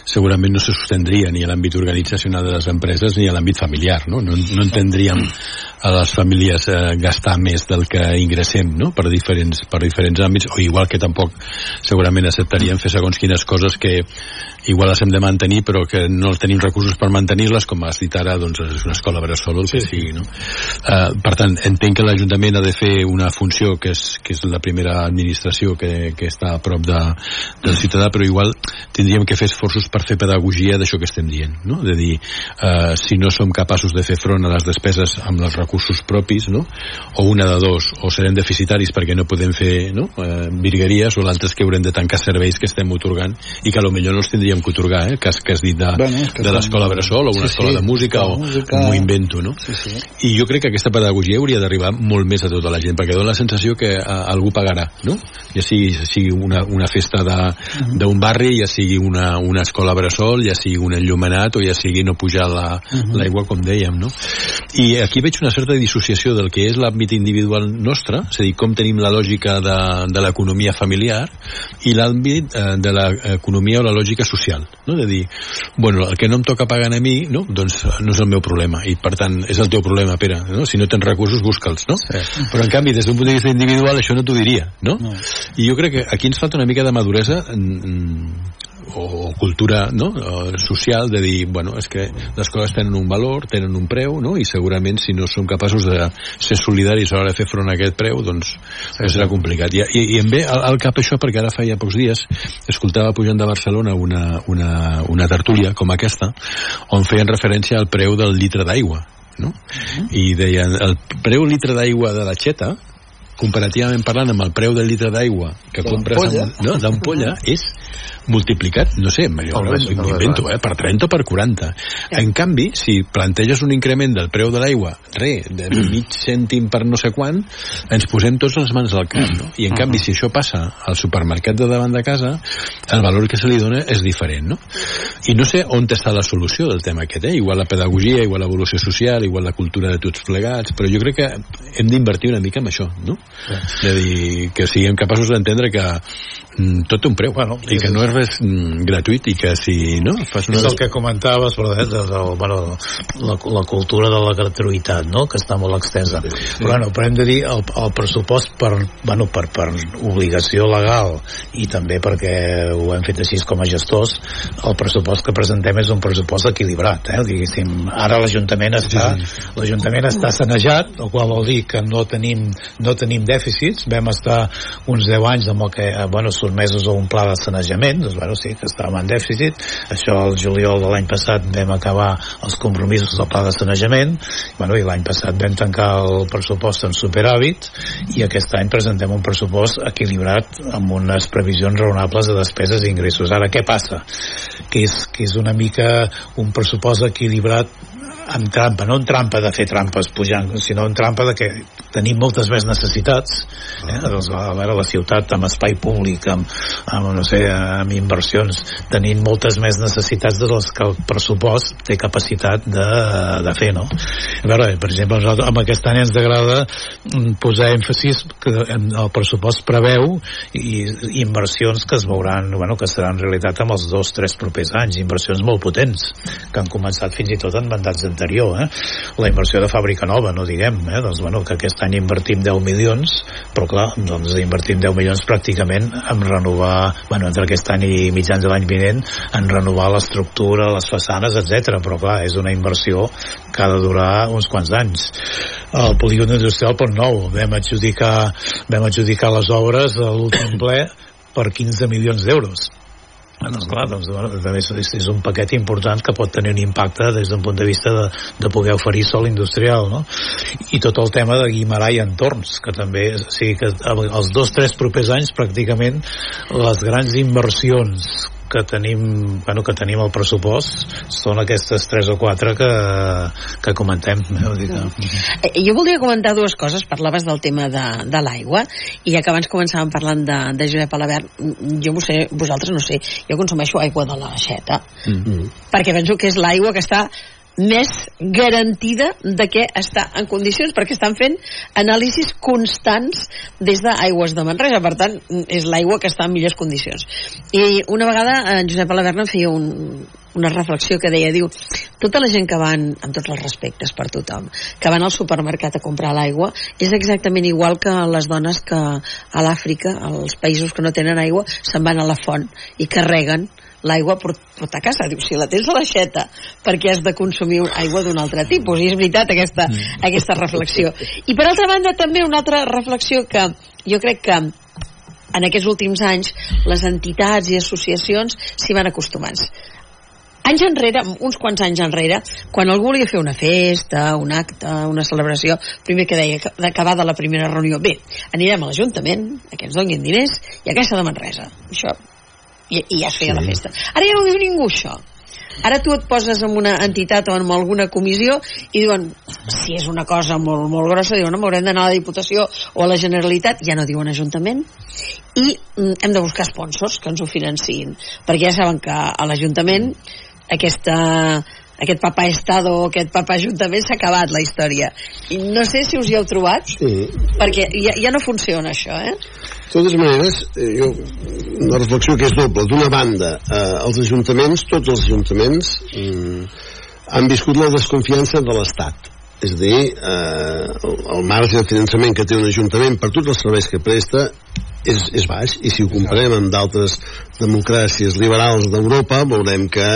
segurament no se sostendria ni a l'àmbit organitzacional de les empreses ni a l'àmbit familiar. No, no, no entendríem a les famílies eh, gastar més del que ingressem no? per, diferents, per diferents àmbits, o igual que tampoc segurament acceptaríem fer segons quines coses que igual les hem de mantenir però que no tenim recursos per mantenir-les com has dit ara, doncs és una escola bressol sí. que sigui, no? Uh, per tant, entenc que l'Ajuntament ha de fer una funció que és, que és la primera administració que, que està a prop de, del ciutadà, però igual tindríem que fer esforços per fer pedagogia d'això que estem dient, no? De dir, uh, si no som capaços de fer front a les despeses amb els recursos propis, no? O una de dos, o serem deficitaris perquè no podem fer no? Uh, virgueries, o l'altre és que haurem de tancar serveis que estem otorgant i que potser no els tindríem que otorgar, eh? que, que has dit de, bueno, de l'escola Bressol o una sí, escola sí, de música o música... m'ho invento, no? Sí, sí. I jo crec que aquesta pedagogia hauria d'arribar molt més a tota la gent, perquè dona la sensació que a, eh, algú pagarà, no? Ja sigui, sigui una, una festa d'un uh -huh. barri, ja sigui una, una escola Bressol, ja sigui un enllumenat o ja sigui no pujar l'aigua, uh -huh. com dèiem, no? I aquí veig una certa dissociació del que és l'àmbit individual nostre, és a dir, com tenim la lògica de, de l'economia familiar i l'àmbit eh, de l'economia o la lògica social social, no? de dir, bueno, el que no em toca pagar a mi, no? doncs no és el meu problema, i per tant és el teu problema, Pere, no? si no tens recursos busca'ls, no? Sí. Però en canvi, des d'un punt de vista individual això no t'ho diria, no? no? I jo crec que aquí ens falta una mica de maduresa o cultura no? o social de dir, bueno, és que les coses tenen un valor, tenen un preu, no? i segurament si no som capaços de ser solidaris a l'hora de fer front a aquest preu, doncs sí, serà complicat. I, i, i em ve al, al cap això perquè ara feia pocs dies escoltava pujant de Barcelona una, una, una tertúlia com aquesta on feien referència al preu del litre d'aigua no? Uh -huh. i deien el preu litre d'aigua de la xeta comparativament parlant amb el preu del litre d'aigua que compres d'ampolla no, és multiplicat, no sé, jo m'invento, eh, per 30 o per 40. Ja. En canvi, si planteges un increment del preu de l'aigua, re, de <clears throat> mig cèntim per no sé quan, ens posem tots les mans al cap, no? I en canvi, si això passa al supermercat de davant de casa, el valor que se li dona és diferent, no? I no sé on està la solució del tema aquest, eh? Igual la pedagogia, igual l'evolució social, igual la cultura de tots plegats, però jo crec que hem d'invertir una mica en això, no? De dir, que siguem capaços d'entendre que mm, tot té un preu bueno, i que no és res mm, gratuït i que si no fas una... és el que comentaves però, eh, de, de, bueno, la, la cultura de la gratuïtat no? que està molt extensa sí. però bueno, però hem de dir el, el pressupost per, bueno, per, per obligació legal i també perquè ho hem fet així com a gestors el pressupost que presentem és un pressupost equilibrat eh? diguéssim, ara l'Ajuntament està sí, sí. l'Ajuntament està sanejat el qual vol dir que no tenim, no tenim dèficits vam estar uns 10 anys amb el que, eh, bueno, sotmesos a un pla de sanejament, doncs bueno, sí que estàvem en dèficit, això el juliol de l'any passat vam acabar els compromisos del pla de sanejament, bueno, i l'any passat vam tancar el pressupost en superàvit i aquest any presentem un pressupost equilibrat amb unes previsions raonables de despeses i ingressos. Ara, què passa? Que és, que és una mica un pressupost equilibrat amb trampa, no en trampa de fer trampes pujant, sinó en trampa de que tenim moltes més necessitats eh? doncs, a veure, la ciutat amb espai públic amb, amb, no sé, amb inversions tenint moltes més necessitats de les que el pressupost té capacitat de, de fer, no? A veure, per exemple, nosaltres, amb aquest any ens agrada mm, posar èmfasis que el pressupost preveu i, inversions que es veuran, bueno, que seran realitat amb els dos, tres propers anys, inversions molt potents, que han començat fins i tot en mandats anterior, eh? La inversió de fàbrica nova, no diguem, eh? Doncs, bueno, que aquest any invertim 10 milions, però clar, doncs invertim 10 milions pràcticament en renovar, bueno, entre aquest any i mitjans de l'any vinent, en renovar l'estructura, les façanes, etc. però clar, és una inversió que ha de durar uns quants anys. El polígon industrial Pont Nou, vam adjudicar, vam adjudicar les obres a l'últim ple per 15 milions d'euros doncs clar, doncs, bueno, també és, és un paquet important que pot tenir un impacte des d'un punt de vista de, de poder oferir sol industrial, no? I tot el tema de Guimarà i entorns, que també, o sigui que els dos, tres propers anys pràcticament les grans inversions que tenim, bueno, que tenim el pressupost són aquestes tres o quatre que, que comentem. Eh? Dir que... Eh, jo voldria comentar dues coses. Parlaves del tema de, de l'aigua i ja que abans començàvem parlant de, de Josep Alabert, jo no sé, vosaltres no sé, jo consumeixo aigua de la xeta mm -hmm. perquè penso que és l'aigua que està més garantida de que està en condicions perquè estan fent anàlisis constants des d'Aigües de Manresa. Per tant és l'aigua que està en millors condicions. I una vegada en Josep Alaverna feia un, una reflexió que deia, diu, tota la gent que van, amb tots els respectes per tothom, que van al supermercat a comprar l'aigua, és exactament igual que les dones que a l'Àfrica, als països que no tenen aigua, se'n van a la font i carreguen l'aigua portar a casa. Diu, si la tens a l'aixeta, perquè has de consumir aigua d'un altre tipus. I és veritat aquesta, mm. aquesta reflexió. I per altra banda, també una altra reflexió que jo crec que en aquests últims anys les entitats i associacions s'hi van acostumant anys enrere, uns quants anys enrere, quan algú volia fer una festa, un acte, una celebració, primer que deia, d'acabar de la primera reunió, bé, anirem a l'Ajuntament, a que ens donin diners, i a Caixa de Manresa. Això i, i ja es feia sí. la festa. Ara ja no diu ningú això. Ara tu et poses en una entitat o en alguna comissió i diuen, si és una cosa molt, molt grossa, diuen, no, haurem d'anar a la Diputació o a la Generalitat, ja no diuen Ajuntament, i mm, hem de buscar sponsors que ens ho financin, perquè ja saben que a l'Ajuntament aquesta aquest papa estado o aquest papa ajuntament s'ha acabat la història i no sé si us hi heu trobat sí. perquè ja, ja no funciona això eh? de totes maneres eh, jo, una reflexió que és doble d'una banda eh, els ajuntaments tots els ajuntaments mm, han viscut la desconfiança de l'Estat és a dir, eh, el, el marge de finançament que té un ajuntament per tots els serveis que presta és, és baix i si ho comparem amb d'altres democràcies liberals d'Europa veurem que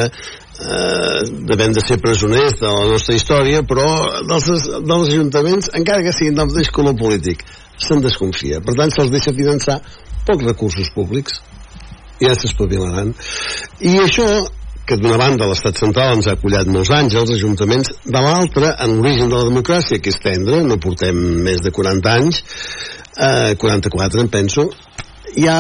eh, devem de ser presoners de la nostra història, però dels, dels ajuntaments, encara que siguin del mateix color polític, se'n desconfia. Per tant, se'ls deixa finançar pocs recursos públics i ja s'espavilaran. I això que d'una banda l'estat central ens ha acollat molts anys, els ajuntaments, de l'altra, en l'origen de la democràcia, que és tendre, no portem més de 40 anys, eh, 44 em penso, hi ha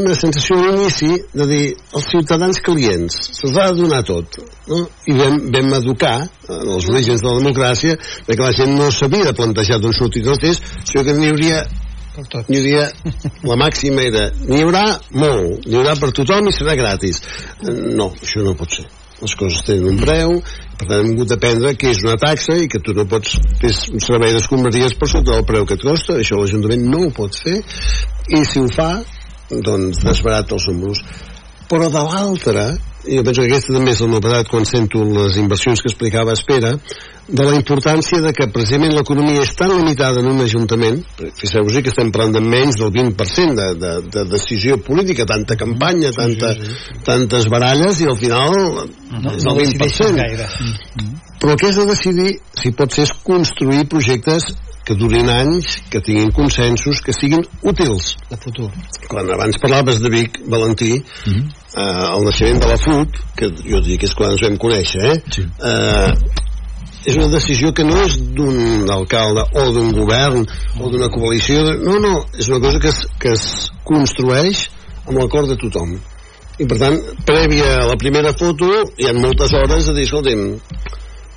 una sensació d'inici de dir els ciutadans clients se'ls ha de donar tot no? i vam, vam educar en els orígens de la democràcia de que la gent no s'havia de plantejar d'on sortir els diners sinó que n'hi hauria n'hi hauria, la màxima era n'hi haurà molt, n'hi haurà per tothom i serà gratis. No, això no pot ser. Les coses tenen un preu per tant hem hagut d'aprendre que és una taxa i que tu no pots fer un servei d'escombraries per sota del preu que et costa. Això l'Ajuntament no ho pot fer. I si ho fa doncs desbarat els números. Però de l'altra jo penso que aquesta també és la novetat quan sento les inversions que explicava Espera de la importància de que precisament l'economia és tan limitada en un ajuntament fixeu-vos que estem parlant de menys del 20% de, de, de decisió política tanta campanya, tanta, sí, sí, sí. tantes baralles i al final no, és el 20% però el que has de decidir si pot ser és construir projectes que durin anys, que tinguin consensos, que siguin útils. De futur. Quan abans parlaves de Vic, Valentí, mm -hmm. eh, el naixement de la FUT, que jo dic que és quan ens vam conèixer, eh? Sí. eh és una decisió que no és d'un alcalde o d'un govern o d'una coalició, no, no, és una cosa que es, que es construeix amb l'acord de tothom. I per tant, prèvia a la primera foto, hi ha moltes hores de dir, escolta'm,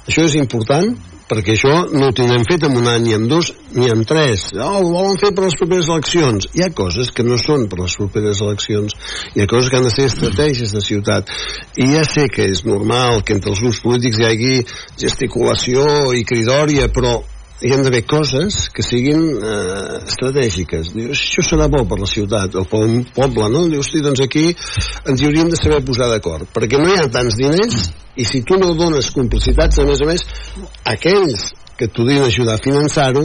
això és important, perquè això no ho tindrem fet en un any ni en dos ni en tres. Oh, ho volen fer per les properes eleccions. Hi ha coses que no són per les properes eleccions. Hi ha coses que han de ser estratègies de ciutat. I ja sé que és normal que entre els grups polítics hi hagi gesticulació i cridòria però hi han d'haver coses que siguin eh, estratègiques. Dius, això serà bo per la ciutat, un poble, no? Dius, hosti, doncs aquí ens hi hauríem de saber posar d'acord, perquè no hi ha tants diners i si tu no dones complicitats, a més a més, aquells que t'ho ajudar a finançar-ho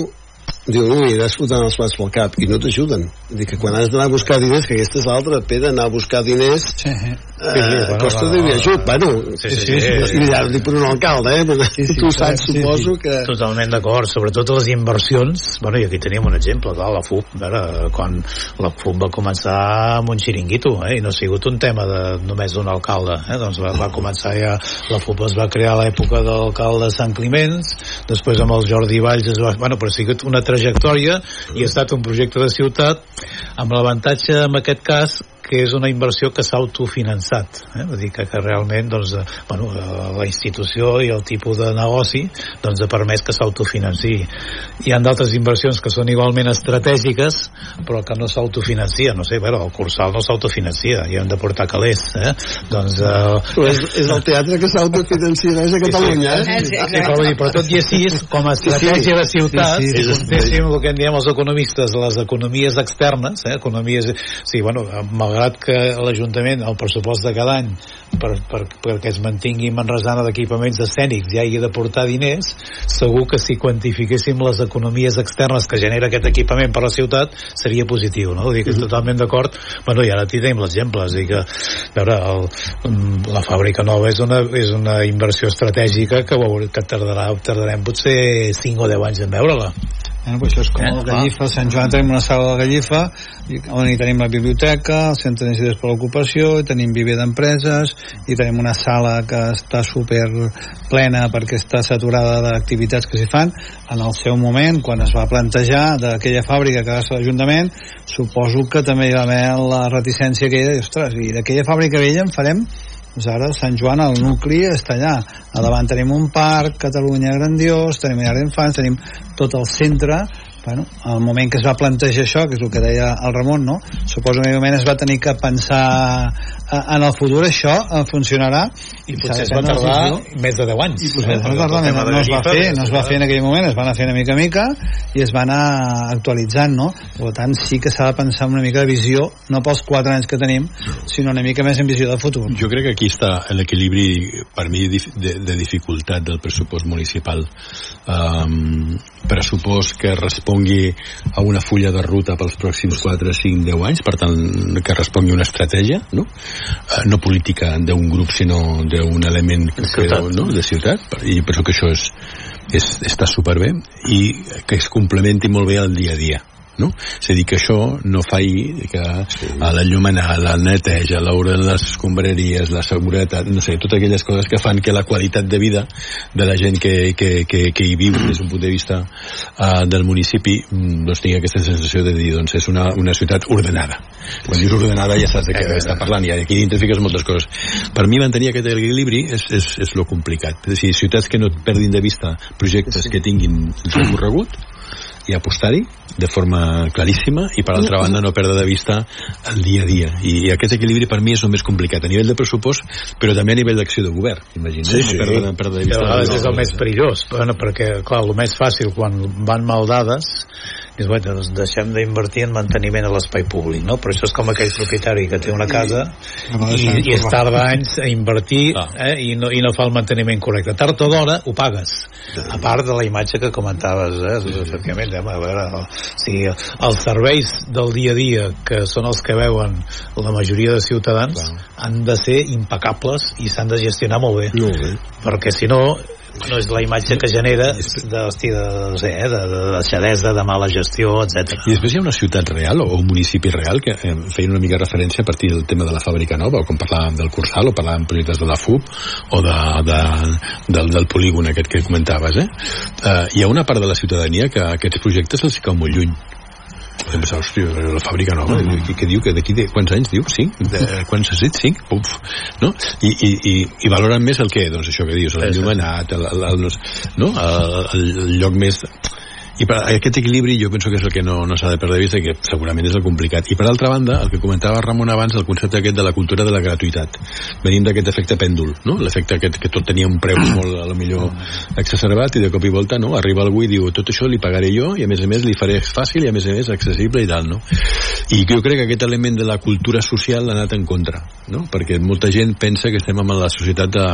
diu, ui, aniràs fotent els plats pel cap i no t'ajuden dir que quan has d'anar a buscar diners que aquesta és l'altra, Pere, d'anar a buscar diners sí, eh, sí, bueno, costa de ajut bueno, sí, sí, sí, sí, sí. ja dic per un alcalde eh? sí, sí, tu saps, sí, suposo sí. que totalment d'acord, sobretot les inversions bueno, i aquí tenim un exemple, clar, la FUP veure, quan la FUP va començar amb un xiringuito, eh? i no ha sigut un tema de, només d'un alcalde eh? doncs va, va començar ja, la FUP es va crear a l'època de l'alcalde Sant Climenç després amb el Jordi Valls es va, bueno, però ha sigut una trajectòria i ha estat un projecte de ciutat amb l'avantatge en aquest cas que és una inversió que s'ha autofinançat eh? vull dir que, que realment doncs, eh, bueno, eh, la institució i el tipus de negoci doncs, ha permès que s'autofinanci hi ha d'altres inversions que són igualment estratègiques però que no s'autofinancia no sé, bueno, el Cursal no s'autofinancia hi hem de portar calés eh? doncs, eh... és, és el teatre que s'autofinancia a Catalunya eh? sí, sí, sí, però, dir, però tot i així com a estratègia de ciutat sí, sí, sí, sí, sí, el que en diem els economistes les economies externes eh? economies, sí, bueno, malgrat malgrat que l'Ajuntament, el pressupost de cada any per, per, perquè es mantingui Manresana d'equipaments escènics i hagi de portar diners, segur que si quantifiquéssim les economies externes que genera aquest equipament per a la ciutat, seria positiu, no? Vull dir que és totalment d'acord. Bueno, i ara tenim l'exemple, és dir que, veure, el, mm, la fàbrica nova és una, és una inversió estratègica que, que tardarà, tardarem potser 5 o 10 anys en veure-la. Eh, pues això és com eh? el Gallifa, Sant Joan tenim una sala de Gallifa on hi tenim la biblioteca, el centre d'incidents per l'ocupació, tenim viver d'empreses i tenim una sala que està super plena perquè està saturada d'activitats que s'hi fan en el seu moment, quan es va plantejar d'aquella fàbrica que va ser l'Ajuntament suposo que també hi va haver la reticència aquella i, ostres, i d'aquella fàbrica vella en farem doncs ara Sant Joan, el nucli, està allà. A davant tenim un parc, Catalunya grandiós, tenim llar d'infants, tenim tot el centre bueno, al moment que es va plantejar això, que és el que deia el Ramon, no? suposo que en moment es va tenir que pensar en el futur això funcionarà i potser es va tardar més de 10 anys i potser eh? es va tardar, no, no es va fer no es va fer en aquell moment, es va anar fent una mica a mica i es va anar actualitzant no? per tant sí que s'ha de pensar una mica de visió no pels 4 anys que tenim sinó una mica més en visió de futur jo crec que aquí està l'equilibri per mi de, de dificultat del pressupost municipal um, pressupost que respongui a una fulla de ruta pels pròxims 4, 5, 10 anys, per tant que respongui una estratègia, no? Uh, no política d'un grup, sinó d'un element de ciutat, no? de ciutat, i penso que això és, és, està superbé i que es complementi molt bé al dia a dia no? És a dir, que això no faci que sí. a la llumenada, la neteja, l'hora de les escombraries, la seguretat, no sé, totes aquelles coses que fan que la qualitat de vida de la gent que, que, que, que hi viu des d'un punt de vista uh, del municipi mm, doncs tingui aquesta sensació de dir, doncs és una, una ciutat ordenada. Quan dius ordenada ja saps de què eh, està parlant i aquí identifiques moltes coses. Per mi mantenir aquest equilibri és, és, és lo complicat. És a dir, ciutats que no perdin de vista projectes que tinguin recorregut i apostar-hi de forma claríssima i per altra banda no perdre de vista el dia a dia. I, i aquest equilibri per mi és el més complicat a nivell de pressupost però també a nivell d'acció de govern imagina, sí, sí. perdre, perdre de vista a vegades és el més perillós bueno, perquè clar, el més fàcil quan van mal dades dius, bueno, doncs deixem d'invertir en manteniment a l'espai públic, no? Però això és com aquell propietari que té una casa i, i es tarda anys a invertir eh, i, no, i no fa el manteniment correcte. Tard o d'hora ho pagues. A part de la imatge que comentaves, eh? efectivament, eh? a veure, o sigui, els serveis del dia a dia, que són els que veuen la majoria de ciutadans, han de ser impecables i s'han de gestionar molt bé. Molt bé. Perquè si no, no és la imatge que genera de, hosti, de, no sé, eh, de, de deixadesa, de mala gestió, etc. I després hi ha una ciutat real o un municipi real que eh, feien una mica referència a partir del tema de la fàbrica nova, o com parlàvem del Cursal, o parlàvem projectes de la FUB, o de, de, del, del polígon aquest que comentaves, eh? eh? Hi ha una part de la ciutadania que aquests projectes els cau molt lluny pensar, hòstia, la fàbrica nova mm. que, que diu que d'aquí de quants anys diu? 5? De, quants has dit? 5? Uf, no? I, i, i, i valoren més el que? Doncs això que dius, l'enllumenat el, el, el, no? el, el lloc més i per aquest equilibri jo penso que és el que no, no s'ha de perdre de vista que segurament és el complicat i per altra banda el que comentava Ramon abans el concepte aquest de la cultura de la gratuïtat venim d'aquest efecte pèndol no? l'efecte aquest que tot tenia un preu molt a lo millor exacerbat i de cop i volta no? arriba algú i diu tot això li pagaré jo i a més a més li faré fàcil i a més a més accessible i tal no? i jo crec que aquest element de la cultura social l'ha anat en contra no? perquè molta gent pensa que estem en la societat de,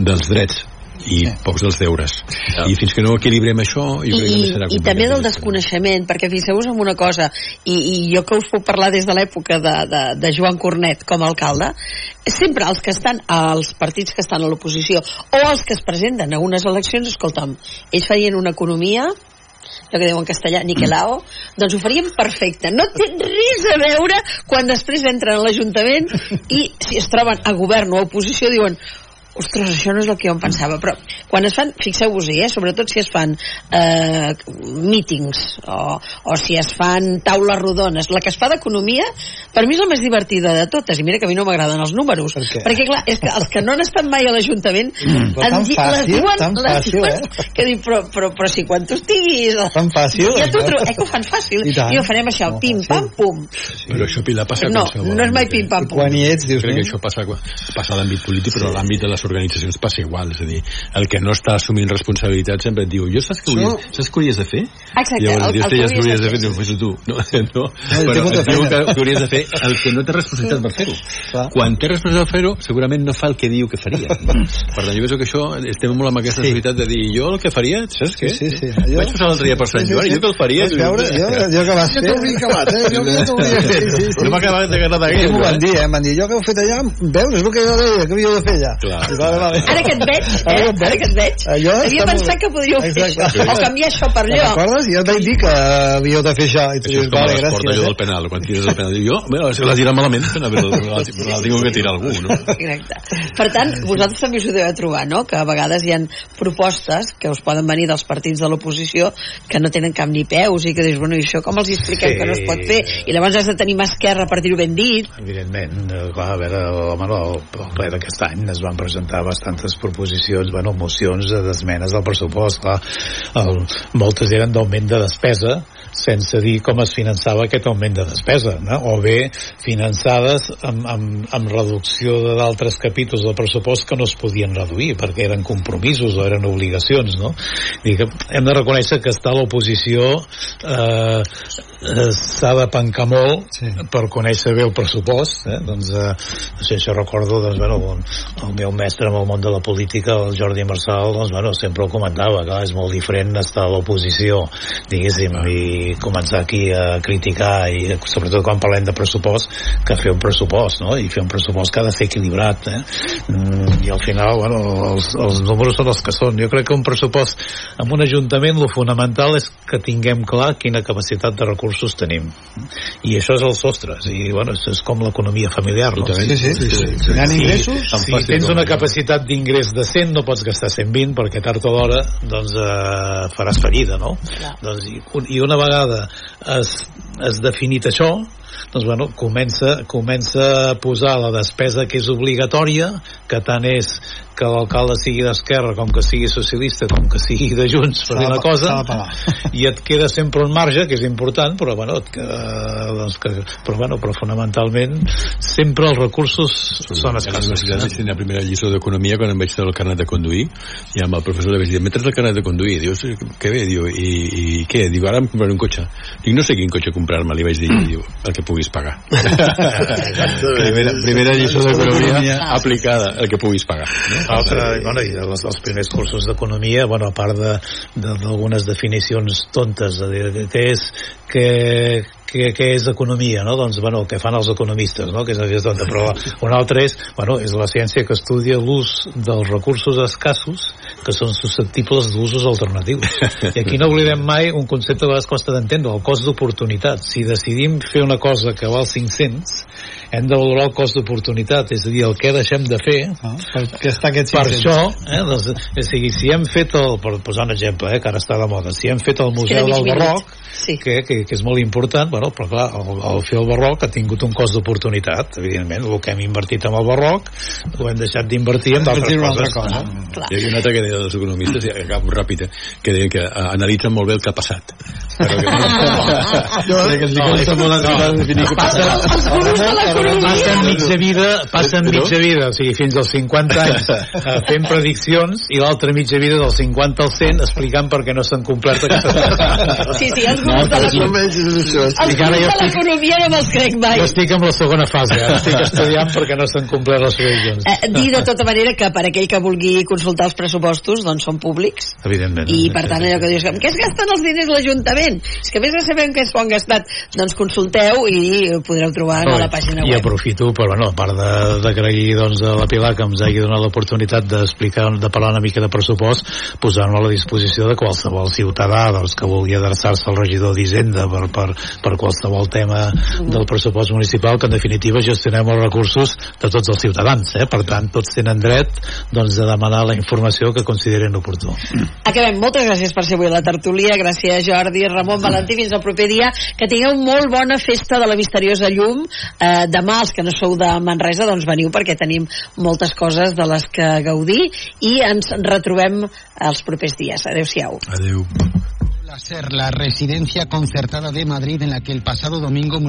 dels drets i sí. pocs dels deures. Ja. I fins que no equilibrem això, jo I, crec que serà I també del desconeixement, perquè fixeu-vos en una cosa, i, i jo que us puc parlar des de l'època de, de, de Joan Cornet com a alcalde, sempre els que estan, als partits que estan a l'oposició, o els que es presenten a unes eleccions, escolta'm, ells feien una economia allò que diuen en castellà, niquelao, doncs ho faríem perfecte. No té res a veure quan després entren a l'Ajuntament i si es troben a govern o a oposició diuen ostres, això no és el que jo em pensava però quan es fan, fixeu-vos-hi eh, sobretot si es fan eh, mítings o, o si es fan taules rodones la que es fa d'economia per mi és la més divertida de totes i mira que a mi no m'agraden els números per perquè clar, és que els que no han estat mai a l'Ajuntament mm, les diuen, tan fàcil, diuen eh? que dic, però, però, però si quan tu estiguis tan fàcil ja t'ho trobo, eh, que ho fan fàcil. I, i ho farem això, no, pim pam pum. Sí. però això Pilar passa no, no és mai pim pam pum. Quan hi ets dius crec que això passa, passa a l'àmbit polític però a l'àmbit de les organitzacions passa igual, és a dir, el que no està assumint responsabilitat sempre et diu, jo saps què, hauries, saps què hauries de fer? Exacte, Llavors, el, el, el, el que hauries de fer, <laughs> no fes tu. No, no, però et diu que, que hauries de fer el que no té responsabilitat per fer-ho. Quan té responsabilitat per fer-ho, segurament no fa el que diu que faria. <laughs> per tant, jo penso que això, estem molt amb aquesta sí. de dir, jo el que faria, saps què? Sí, sí, sí. Jo... Vaig passar l'altre dia per Sant Joan i jo que el faria. Vaig veure, jo, jo que vas fer... Jo t'hauria acabat, eh? Jo que t'hauria fet. Sí, sí, sí. No m'ha acabat d'agradar gaire. M'ho van dir, eh? Em van dir, jo que heu fet allà, veus, és el que jo deia, que havíeu de fer allà. Clar. Vale, vale. Ara que et veig, eh? Ara que et veig. Allò Havia pensat que podríeu fer això. O canviar això per allò. Recordes? Jo et vaig dir que havíeu de fer això. I tu Això és dius, com vale, l'esport allò gràcies. del penal, quan tires el penal. Jo, bueno, si l'ha tirat malament, però la, la tinc que tirar algú, no? Exacte. Per tant, vosaltres també us ho deveu trobar, no? Que a vegades hi ha propostes que us poden venir dels partits de l'oposició que no tenen cap ni peus i que dius, bueno, i això com els expliquem Sí. que no es pot fer? I llavors has de tenir mà esquerra per dir-ho ben dit. Evidentment, eh, clar, a veure, home, el ple d'aquest any es van presentar bastantes proposicions, bueno, mocions d'esmenes del pressupost, clar, el, moltes eren d'augment de despesa, sense dir com es finançava aquest augment de despesa, no? o bé finançades amb, amb, amb reducció d'altres capítols del pressupost que no es podien reduir perquè eren compromisos o eren obligacions no? Que hem de reconèixer que està l'oposició eh, eh, s'ha de pencar molt sí. per conèixer bé el pressupost eh? doncs eh, no sé, això recordo doncs, bueno, el meu mestre en el món de la política el Jordi Marçal doncs, bueno, sempre ho comentava clar, és molt diferent estar a l'oposició diguéssim i començar aquí a criticar i sobretot quan parlem de pressupost que fer un pressupost no? i fer un pressupost que ha de ser equilibrat eh? mm, i al final bueno, els, els números són els que són jo crec que un pressupost en un ajuntament lo fonamental és que tinguem clar quina capacitat de recursos tenim i això és els sostres i bueno, és, és com l'economia familiar no? Sí, sí, sí, sí. Si ha ingressos, si tens una capacitat d'ingrés de 100 no pots gastar 120 perquè tard o d'hora doncs eh, faràs fallida no? Doncs, i, i una vegada has, has definit això doncs bueno, comença, comença a posar la despesa que és obligatòria, que tant és que l'alcalde sigui d'esquerra com que sigui socialista com que sigui de Junts per dir una cosa <laughs> i et queda sempre un marge que és important però bueno, et, que, doncs que, però, bueno, però fonamentalment sempre els recursos sí, són escassos a la la primera lliçó d'economia quan em vaig treure el carnet de conduir i amb el professor li vaig dir, m'he el carnet de conduir dius, què bé, diu, i, i què? Diu, ara em compraré un cotxe dic, no sé quin cotxe comprar-me, li vaig dir mm. diu, el que puguis pagar. <laughs> Primera, primera lliçó d'economia aplicada, el que puguis pagar. No? altra, bueno, i els, els primers cursos d'economia, bueno, a part d'algunes de, de, definicions tontes, a dir, què és, que, què, què és economia, no? Doncs, bueno, que fan els economistes, no? Que és, és tonta, però una <laughs> altra és, bueno, és la ciència que estudia l'ús dels recursos escassos que són susceptibles d'usos alternatius. <laughs> I aquí no oblidem mai un concepte que a vegades costa d'entendre, el cost d'oportunitat. Si decidim fer una cosa que val 500, hem de valorar el cost d'oportunitat, és a dir, el que deixem de fer ah, per, que està aquest per això, eh, doncs, és a dir, si hem fet el, per posar un exemple, eh, que ara està de moda, si hem fet el Museu del Barroc, sí. que, que, que és molt important, bueno, però clar, el, el fer el Barroc ha tingut un cost d'oportunitat, evidentment, el que hem invertit amb el Barroc ho hem deixat d'invertir en d'altres coses. Cosa. Ah, Hi havia una altra que deia dels economistes, i acabo ràpid, eh, que deien que uh, analitzen molt bé el que ha passat. Però que no, no, no, que no, no, molt no, no, definir què passa. Passen mitja vida, passen mitja vida, o sigui, fins als 50 anys uh, fent prediccions i l'altra mitja vida dels 50 al 100 explicant per què no s'han complert aquestes coses. Sí, sí, els gurus de l'economia. No me'ls crec mai. Jo estic amb la segona fase, ara estic estudiant perquè no s'han complert les previsions. Eh, dir de tota manera que per aquell que vulgui consultar els pressupostos, doncs són públics. Evidentment. I per tant allò que dius, què es gasten els diners l'Ajuntament? És que a més de saber què s'ho han gastat, doncs consulteu i ho podreu trobar a la pàgina web. I aprofito, però bueno, a part d'agrair doncs, a la Pilar que ens hagi donat l'oportunitat d'explicar, de parlar una mica de pressupost, posant-lo a la disposició de qualsevol ciutadà doncs, que vulgui adreçar-se al regidor d'Hisenda per, per, per qualsevol tema del pressupost municipal, que en definitiva gestionem els recursos de tots els ciutadans, eh? per tant tots tenen dret doncs, de demanar la informació que consideren oportú. Acabem, moltes gràcies per ser avui a la tertúlia, gràcies Jordi, Ramon, Valentí, fins al proper dia, que tingueu molt bona festa de la misteriosa llum, eh, demà els que no sou de Manresa doncs veniu perquè tenim moltes coses de les que gaudir i ens retrobem els propers dies. Adéu-siau. Adéu. ser la residencia concertada de Madrid en la que el pasado domingo murieron